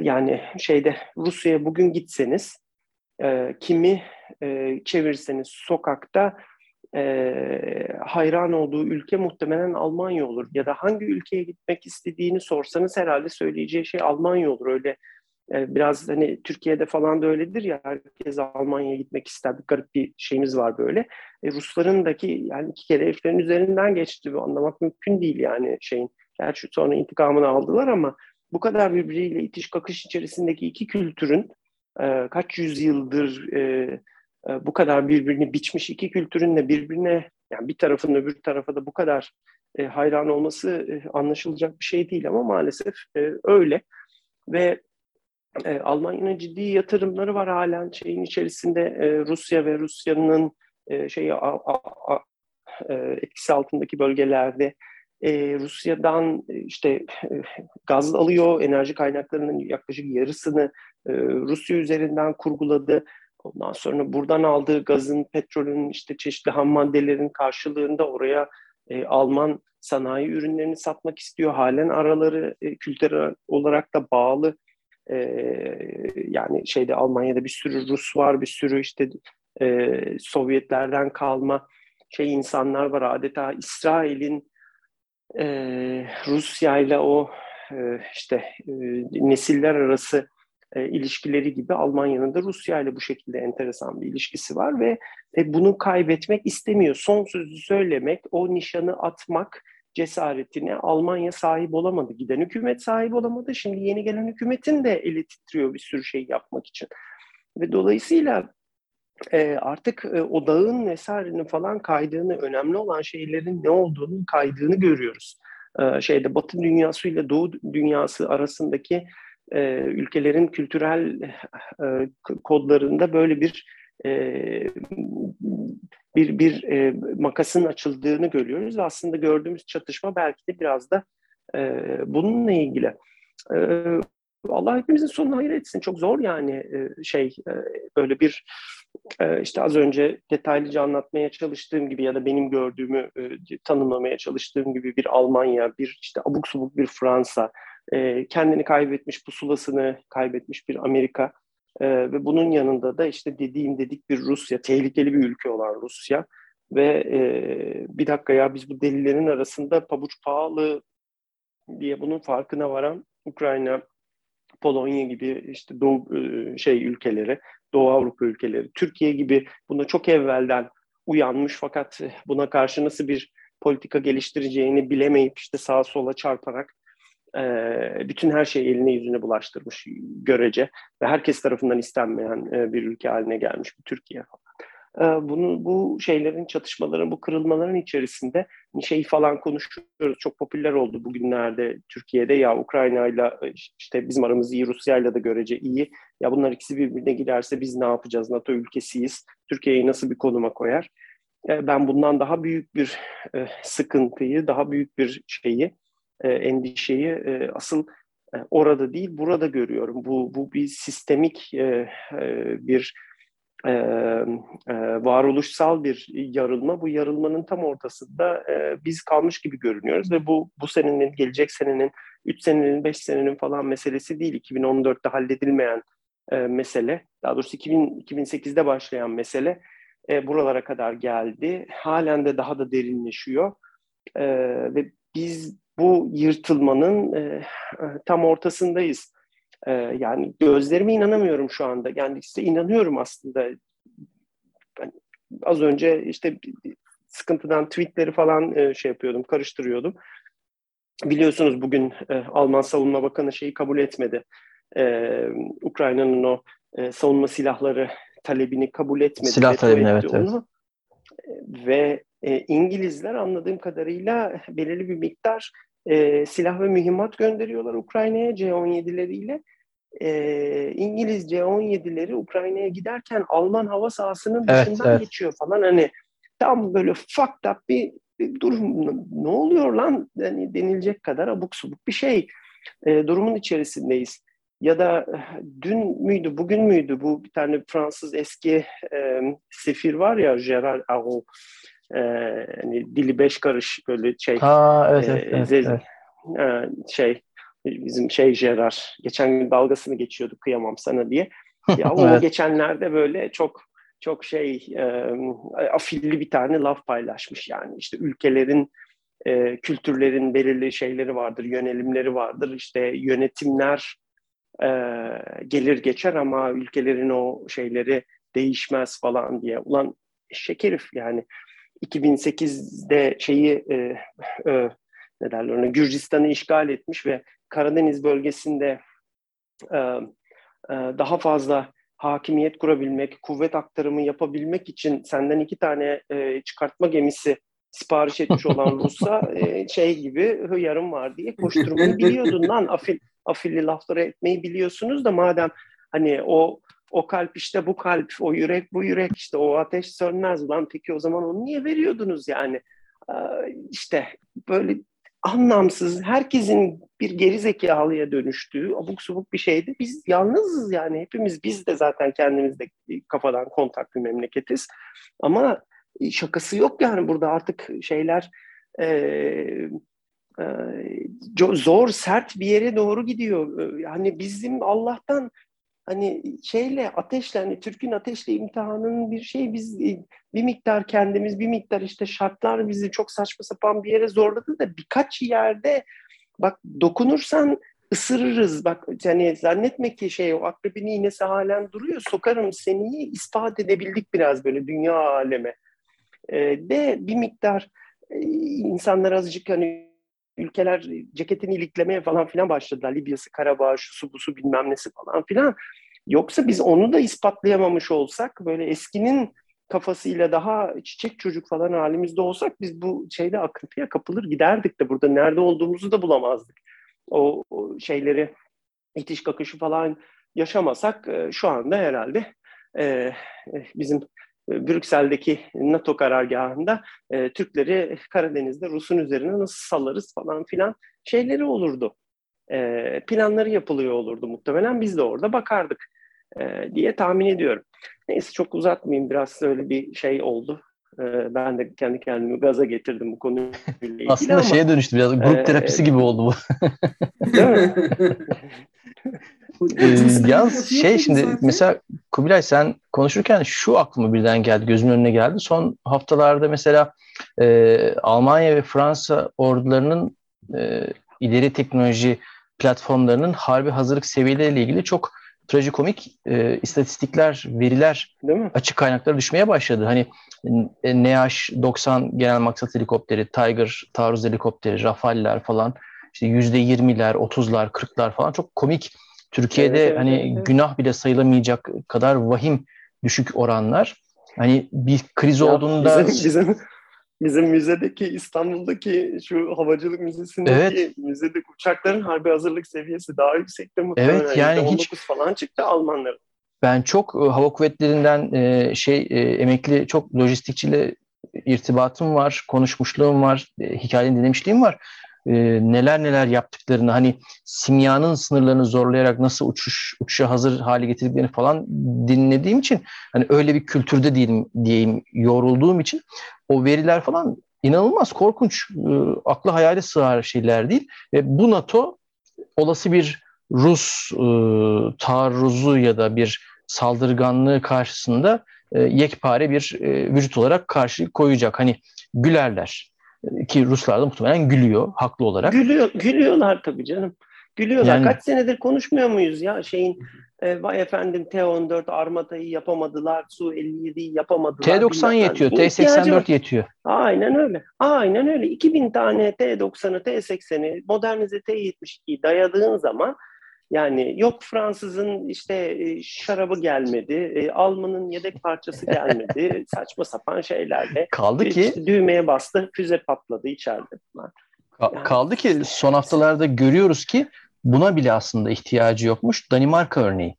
yani şeyde Rusya'ya bugün gitseniz e, kimi e, çevirseniz sokakta e, hayran olduğu ülke muhtemelen Almanya olur. Ya da hangi ülkeye gitmek istediğini sorsanız herhalde söyleyeceği şey Almanya olur. Öyle e, biraz hani Türkiye'de falan da öyledir ya herkes Almanya'ya gitmek ister. Bir garip bir şeyimiz var böyle. E, Ruslarındaki yani iki kere heriflerin üzerinden geçti. Anlamak mümkün değil yani şeyin. Gerçi sonra intikamını aldılar ama bu kadar birbiriyle itiş kakış içerisindeki iki kültürün e, kaç yüzyıldır e, bu kadar birbirini biçmiş iki kültürün de birbirine yani bir tarafın öbür tarafa da bu kadar e, hayran olması e, anlaşılacak bir şey değil ama maalesef e, öyle ve e, Almanya'nın ciddi yatırımları var halen şeyin içerisinde e, Rusya ve Rusya'nın e, şeyi a, a, a, e, etkisi altındaki bölgelerde e, Rusya'dan e, işte e, gaz alıyor, enerji kaynaklarının yaklaşık yarısını e, Rusya üzerinden kurguladı. Ondan sonra buradan aldığı gazın, petrolün, işte çeşitli ham maddelerin karşılığında oraya e, Alman sanayi ürünlerini satmak istiyor. Halen araları e, kültürel olarak da bağlı. E, yani şeyde Almanya'da bir sürü Rus var, bir sürü işte e, Sovyetlerden kalma şey insanlar var. Adeta İsrail'in e, Rusya ile o e, işte e, nesiller arası e, ilişkileri gibi Almanya'nın da Rusya ile bu şekilde enteresan bir ilişkisi var ve e, bunu kaybetmek istemiyor. Son sözü söylemek, o nişanı atmak cesaretine Almanya sahip olamadı. Giden hükümet sahip olamadı. Şimdi yeni gelen hükümetin de eli titriyor bir sürü şey yapmak için. Ve dolayısıyla e, artık e, o dağın vesairenin falan kaydığını, önemli olan şeylerin ne olduğunu kaydığını görüyoruz. E, şeyde Batı dünyası ile Doğu dünyası arasındaki e, ülkelerin kültürel e, kodlarında böyle bir e, bir bir e, makasın açıldığını görüyoruz. Aslında gördüğümüz çatışma belki de biraz da e, bununla ilgili. E, Allah hepimizin sonunu hayır etsin. Çok zor yani e, şey e, böyle bir e, işte az önce detaylıca anlatmaya çalıştığım gibi ya da benim gördüğümü e, tanımlamaya çalıştığım gibi bir Almanya, bir işte abuk subuk bir Fransa, e, kendini kaybetmiş pusulasını kaybetmiş bir Amerika. E, ve bunun yanında da işte dediğim dedik bir Rusya, tehlikeli bir ülke olan Rusya. Ve e, bir dakika ya biz bu delilerin arasında pabuç pahalı diye bunun farkına varan Ukrayna, Polonya gibi işte Doğu e, şey ülkeleri, Doğu Avrupa ülkeleri, Türkiye gibi buna çok evvelden uyanmış fakat buna karşı nasıl bir politika geliştireceğini bilemeyip işte sağa sola çarparak bütün her şeyi eline yüzüne bulaştırmış görece ve herkes tarafından istenmeyen bir ülke haline gelmiş bir Türkiye falan. Bunu, bu şeylerin, çatışmaların, bu kırılmaların içerisinde şey falan konuşuyoruz. Çok popüler oldu bugünlerde Türkiye'de. Ya Ukrayna ile işte bizim aramız iyi, Rusya ile de görece iyi. Ya bunlar ikisi birbirine giderse biz ne yapacağız? NATO ülkesiyiz. Türkiye'yi nasıl bir konuma koyar? Ben bundan daha büyük bir sıkıntıyı, daha büyük bir şeyi e, endişeyi e, asıl e, orada değil burada görüyorum. Bu, bu bir sistemik e, e, bir e, e, varoluşsal bir yarılma. Bu yarılmanın tam ortasında e, biz kalmış gibi görünüyoruz ve bu bu senenin, gelecek senenin, 3 senenin, 5 senenin falan meselesi değil. 2014'te halledilmeyen e, mesele, daha doğrusu 2000, 2008'de başlayan mesele e, buralara kadar geldi. Halen de daha da derinleşiyor. E, ve biz bu yırtılmanın e, e, tam ortasındayız. E, yani gözlerime inanamıyorum şu anda. Yani size inanıyorum aslında. Ben az önce işte sıkıntıdan tweetleri falan e, şey yapıyordum, karıştırıyordum. Biliyorsunuz bugün e, Alman Savunma Bakanı şeyi kabul etmedi. E, Ukrayna'nın o e, savunma silahları talebini kabul etmedi. Silah talebini evet, evet. Ve e, İngilizler anladığım kadarıyla belirli bir miktar e, silah ve mühimmat gönderiyorlar Ukrayna'ya C-17'leriyle. E, İngiliz C-17'leri Ukrayna'ya giderken Alman hava sahasının dışından evet, evet. geçiyor falan. Hani tam böyle fucked up bir, bir durum. Ne oluyor lan yani denilecek kadar abuk subuk bir şey. E, durumun içerisindeyiz. Ya da dün müydü, bugün müydü bu bir tane Fransız eski e, sefir var ya Gerard Arnaud e, hani dili beş karış böyle şey. Ha, evet, e, evet, evet, E, şey bizim şey Gerard geçen gün dalgasını geçiyordu kıyamam sana diye. Ya o evet. geçenlerde böyle çok çok şey e, afilli bir tane laf paylaşmış yani işte ülkelerin e, kültürlerin belirli şeyleri vardır, yönelimleri vardır. İşte yönetimler e, gelir geçer ama ülkelerin o şeyleri değişmez falan diye. Ulan şekerif yani 2008'de şeyi e, e, ne derler ona Gürcistan'ı işgal etmiş ve Karadeniz bölgesinde e, e, daha fazla hakimiyet kurabilmek, kuvvet aktarımı yapabilmek için senden iki tane e, çıkartma gemisi sipariş etmiş olan Rus'a e, şey gibi hıyarım var diye koşturmayı biliyordun lan afil, afilli lafları etmeyi biliyorsunuz da madem hani o o kalp işte bu kalp, o yürek bu yürek işte o ateş sönmez lan peki o zaman onu niye veriyordunuz yani? Ee, işte böyle anlamsız, herkesin bir geri zekalıya dönüştüğü abuk subuk bir şeydi. Biz yalnızız yani hepimiz biz de zaten kendimizde kafadan kontak bir memleketiz. Ama şakası yok yani burada artık şeyler e, e, zor, sert bir yere doğru gidiyor. Yani bizim Allah'tan hani şeyle ateşle hani Türk'ün ateşle imtihanının bir şey biz bir miktar kendimiz bir miktar işte şartlar bizi çok saçma sapan bir yere zorladı da birkaç yerde bak dokunursan ısırırız. Bak yani zannetme ki şey o akrebin iğnesi halen duruyor. Sokarım seni ispat edebildik biraz böyle dünya aleme. Ee, de bir miktar e, insanlar azıcık hani ülkeler ceketini iliklemeye falan filan başladılar. Libya'sı, Karabağ, şu su bu su bilmem nesi falan filan. Yoksa biz onu da ispatlayamamış olsak böyle eskinin kafasıyla daha çiçek çocuk falan halimizde olsak biz bu şeyde akıntıya kapılır giderdik de burada nerede olduğumuzu da bulamazdık. O, o şeyleri itiş kakışı falan yaşamasak e, şu anda herhalde e, e bizim Brüksel'deki NATO karargahında e, Türkleri Karadeniz'de Rus'un üzerine nasıl salarız falan filan şeyleri olurdu. E, planları yapılıyor olurdu muhtemelen. Biz de orada bakardık e, diye tahmin ediyorum. Neyse çok uzatmayayım. Biraz öyle bir şey oldu. E, ben de kendi kendimi gaza getirdim bu konuyla ilgili Aslında ama, şeye dönüştü biraz. Grup e, terapisi gibi oldu bu. Değil mi? ee, yalnız şey şimdi zaten. mesela Kubilay sen konuşurken şu aklıma birden geldi, gözümün önüne geldi. Son haftalarda mesela e, Almanya ve Fransa ordularının e, ileri teknoloji platformlarının harbi hazırlık seviyeleriyle ilgili çok trajikomik e, istatistikler, veriler açık kaynaklara düşmeye başladı. Hani e, NH-90 genel maksat helikopteri, Tiger taarruz helikopteri, Rafale'ler falan işte %20'ler, 30'lar, 40'lar falan çok komik Türkiye'de evet, hani evet, evet. günah bile sayılamayacak kadar vahim düşük oranlar. Hani bir kriz ya, olduğunda bizim, bizim bizim müzedeki İstanbul'daki şu havacılık müzesindeki evet. müzedeki uçakların harbi hazırlık seviyesi daha yüksekte muhtemelen. Evet yani hiç falan çıktı Almanların. Ben çok e, hava kuvvetlerinden e, şey e, emekli çok lojistikçiyle irtibatım var, konuşmuşluğum var, hikayeni dinlemişliğim var e, neler neler yaptıklarını hani simyanın sınırlarını zorlayarak nasıl uçuş uçuşa hazır hale getirdiklerini falan dinlediğim için hani öyle bir kültürde değilim diyeyim yorulduğum için o veriler falan inanılmaz korkunç e, akla hayale sığar şeyler değil ve bu NATO olası bir Rus e, taarruzu ya da bir saldırganlığı karşısında e, yekpare bir e, vücut olarak karşı koyacak. Hani gülerler ki Ruslar da muhtemelen gülüyor haklı olarak. Gülüyor, gülüyorlar tabii canım. Gülüyorlar. Yani, Kaç senedir konuşmuyor muyuz ya şeyin e, vay efendim T-14 Armata'yı yapamadılar, Su-57'yi yapamadılar. T-90 yetiyor, T-84 yetiyor. Aynen öyle. Aynen öyle. 2000 tane T-90'ı, T-80'i, modernize T-72'yi dayadığın zaman yani yok Fransızın işte e, şarabı gelmedi, e, Alman'ın yedek parçası gelmedi, saçma sapan şeylerle. Kaldı ki işte düğmeye bastı, füze patladı içeride falan. Yani, kaldı ki son haftalarda görüyoruz ki buna bile aslında ihtiyacı yokmuş. Danimarka örneği.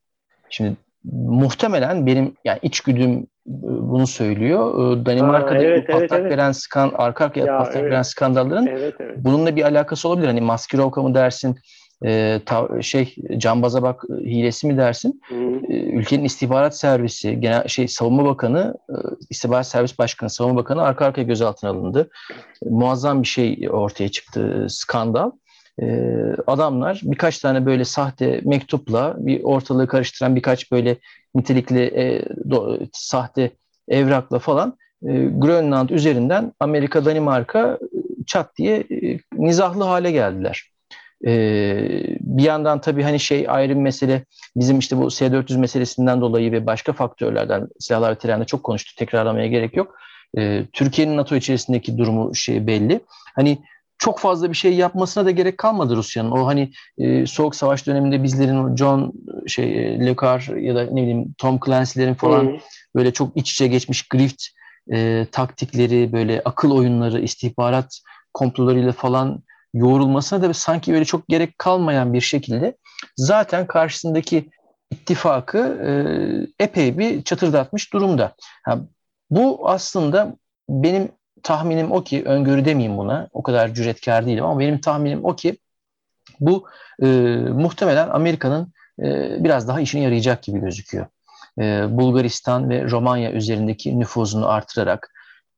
Şimdi muhtemelen benim yani içgüdüm e, bunu söylüyor. Danimarka'da Aa, evet, patlak evet, veren skan arka arkaya ya, patlak evet. veren skandalların evet, evet. bununla bir alakası olabilir. Hani maskirovka mı dersin, e, ta, şey cambaza bak hilesi mi dersin? E, ülkenin istihbarat servisi, genel şey savunma bakanı, e, istihbarat servis başkanı, savunma bakanı arka arkaya gözaltına alındı. E, muazzam bir şey ortaya çıktı, skandal. E, adamlar birkaç tane böyle sahte mektupla bir ortalığı karıştıran birkaç böyle nitelikli e, do, sahte evrakla falan e, Grönland üzerinden Amerika, Danimarka çat diye e, nizahlı hale geldiler. E, bir yandan tabii hani şey ayrı bir mesele bizim işte bu S-400 meselesinden dolayı ve başka faktörlerden silahlar ve trende çok konuştuk tekrarlamaya gerek yok. E, Türkiye'nin NATO içerisindeki durumu şey belli. Hani çok fazla bir şey yapmasına da gerek kalmadı Rusya'nın. O hani e, soğuk savaş döneminde bizlerin John şey Le Carre ya da ne bileyim Tom Clancy'lerin falan hmm. böyle çok iç içe geçmiş grift e, taktikleri, böyle akıl oyunları, istihbarat komplolarıyla falan yoğrulmasına da sanki böyle çok gerek kalmayan bir şekilde zaten karşısındaki ittifakı e, epey bir çatırdatmış durumda. Ha, bu aslında benim tahminim o ki, öngörü demeyeyim buna, o kadar cüretkar değilim ama benim tahminim o ki bu e, muhtemelen Amerika'nın e, biraz daha işine yarayacak gibi gözüküyor. E, Bulgaristan ve Romanya üzerindeki nüfuzunu artırarak,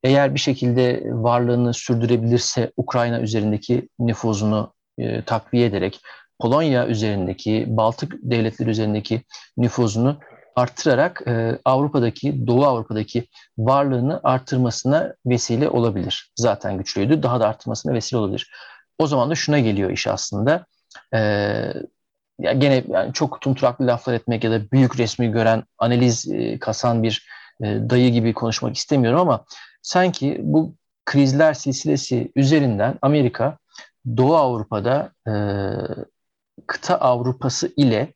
eğer bir şekilde varlığını sürdürebilirse Ukrayna üzerindeki nüfuzunu e, takviye ederek, Polonya üzerindeki, Baltık devletleri üzerindeki nüfuzunu arttırarak e, Avrupa'daki, Doğu Avrupa'daki varlığını arttırmasına vesile olabilir. Zaten güçlüydü, daha da arttırmasına vesile olabilir. O zaman da şuna geliyor iş aslında. E, ya gene yani çok tumturaklı laflar etmek ya da büyük resmi gören, analiz e, kasan bir e, dayı gibi konuşmak istemiyorum ama sanki bu krizler silsilesi üzerinden Amerika Doğu Avrupa'da e, kıta Avrupası ile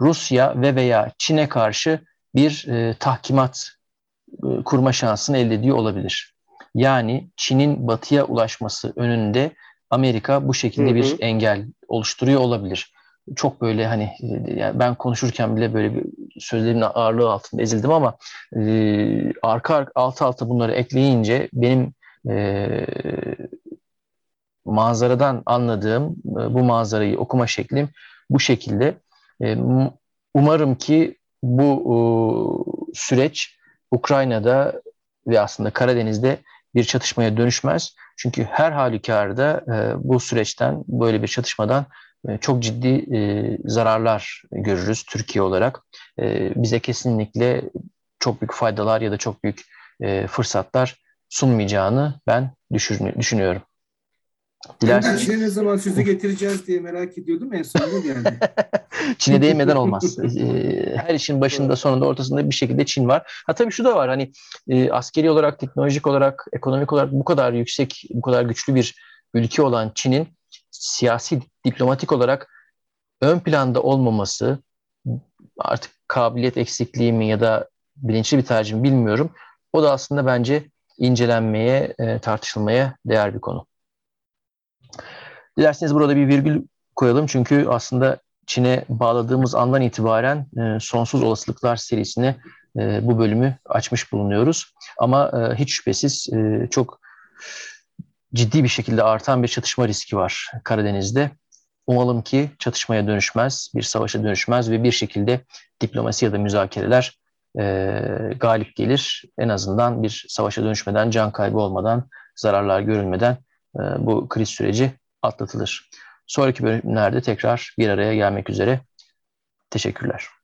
Rusya ve veya Çin'e karşı bir e, tahkimat e, kurma şansını elde ediyor olabilir. Yani Çin'in batıya ulaşması önünde Amerika bu şekilde hı hı. bir engel oluşturuyor olabilir. Çok böyle hani e, yani ben konuşurken bile böyle bir sözlerimin ağırlığı altında ezildim ama e, arka arka alt alta bunları ekleyince benim e, manzaradan anladığım e, bu manzarayı okuma şeklim bu şekilde. E, umarım ki bu süreç Ukrayna'da ve aslında Karadeniz'de bir çatışmaya dönüşmez. Çünkü her halükarda e, bu süreçten, böyle bir çatışmadan çok ciddi zararlar görürüz Türkiye olarak. Bize kesinlikle çok büyük faydalar ya da çok büyük fırsatlar sunmayacağını ben düşünüyorum. Dilersen... Çin'e ne zaman sözü getireceğiz diye merak ediyordum en sonunda geldi. Çin'e değmeden olmaz. Her işin başında sonunda ortasında bir şekilde Çin var. Ha tabii şu da var hani e, askeri olarak, teknolojik olarak, ekonomik olarak bu kadar yüksek, bu kadar güçlü bir ülke olan Çin'in siyasi, diplomatik olarak ön planda olmaması artık kabiliyet eksikliği mi ya da bilinçli bir tercih mi bilmiyorum. O da aslında bence incelenmeye, e, tartışılmaya değer bir konu. Dilerseniz burada bir virgül koyalım çünkü aslında Çin'e bağladığımız andan itibaren e, sonsuz olasılıklar serisine e, bu bölümü açmış bulunuyoruz. Ama hiç şüphesiz çok ciddi bir şekilde artan bir çatışma riski var Karadeniz'de. Umalım ki çatışmaya dönüşmez, bir savaşa dönüşmez ve bir şekilde diplomasi ya da müzakereler e, galip gelir. En azından bir savaşa dönüşmeden, can kaybı olmadan, zararlar görülmeden e, bu kriz süreci atlatılır. Sonraki bölümlerde tekrar bir araya gelmek üzere. Teşekkürler.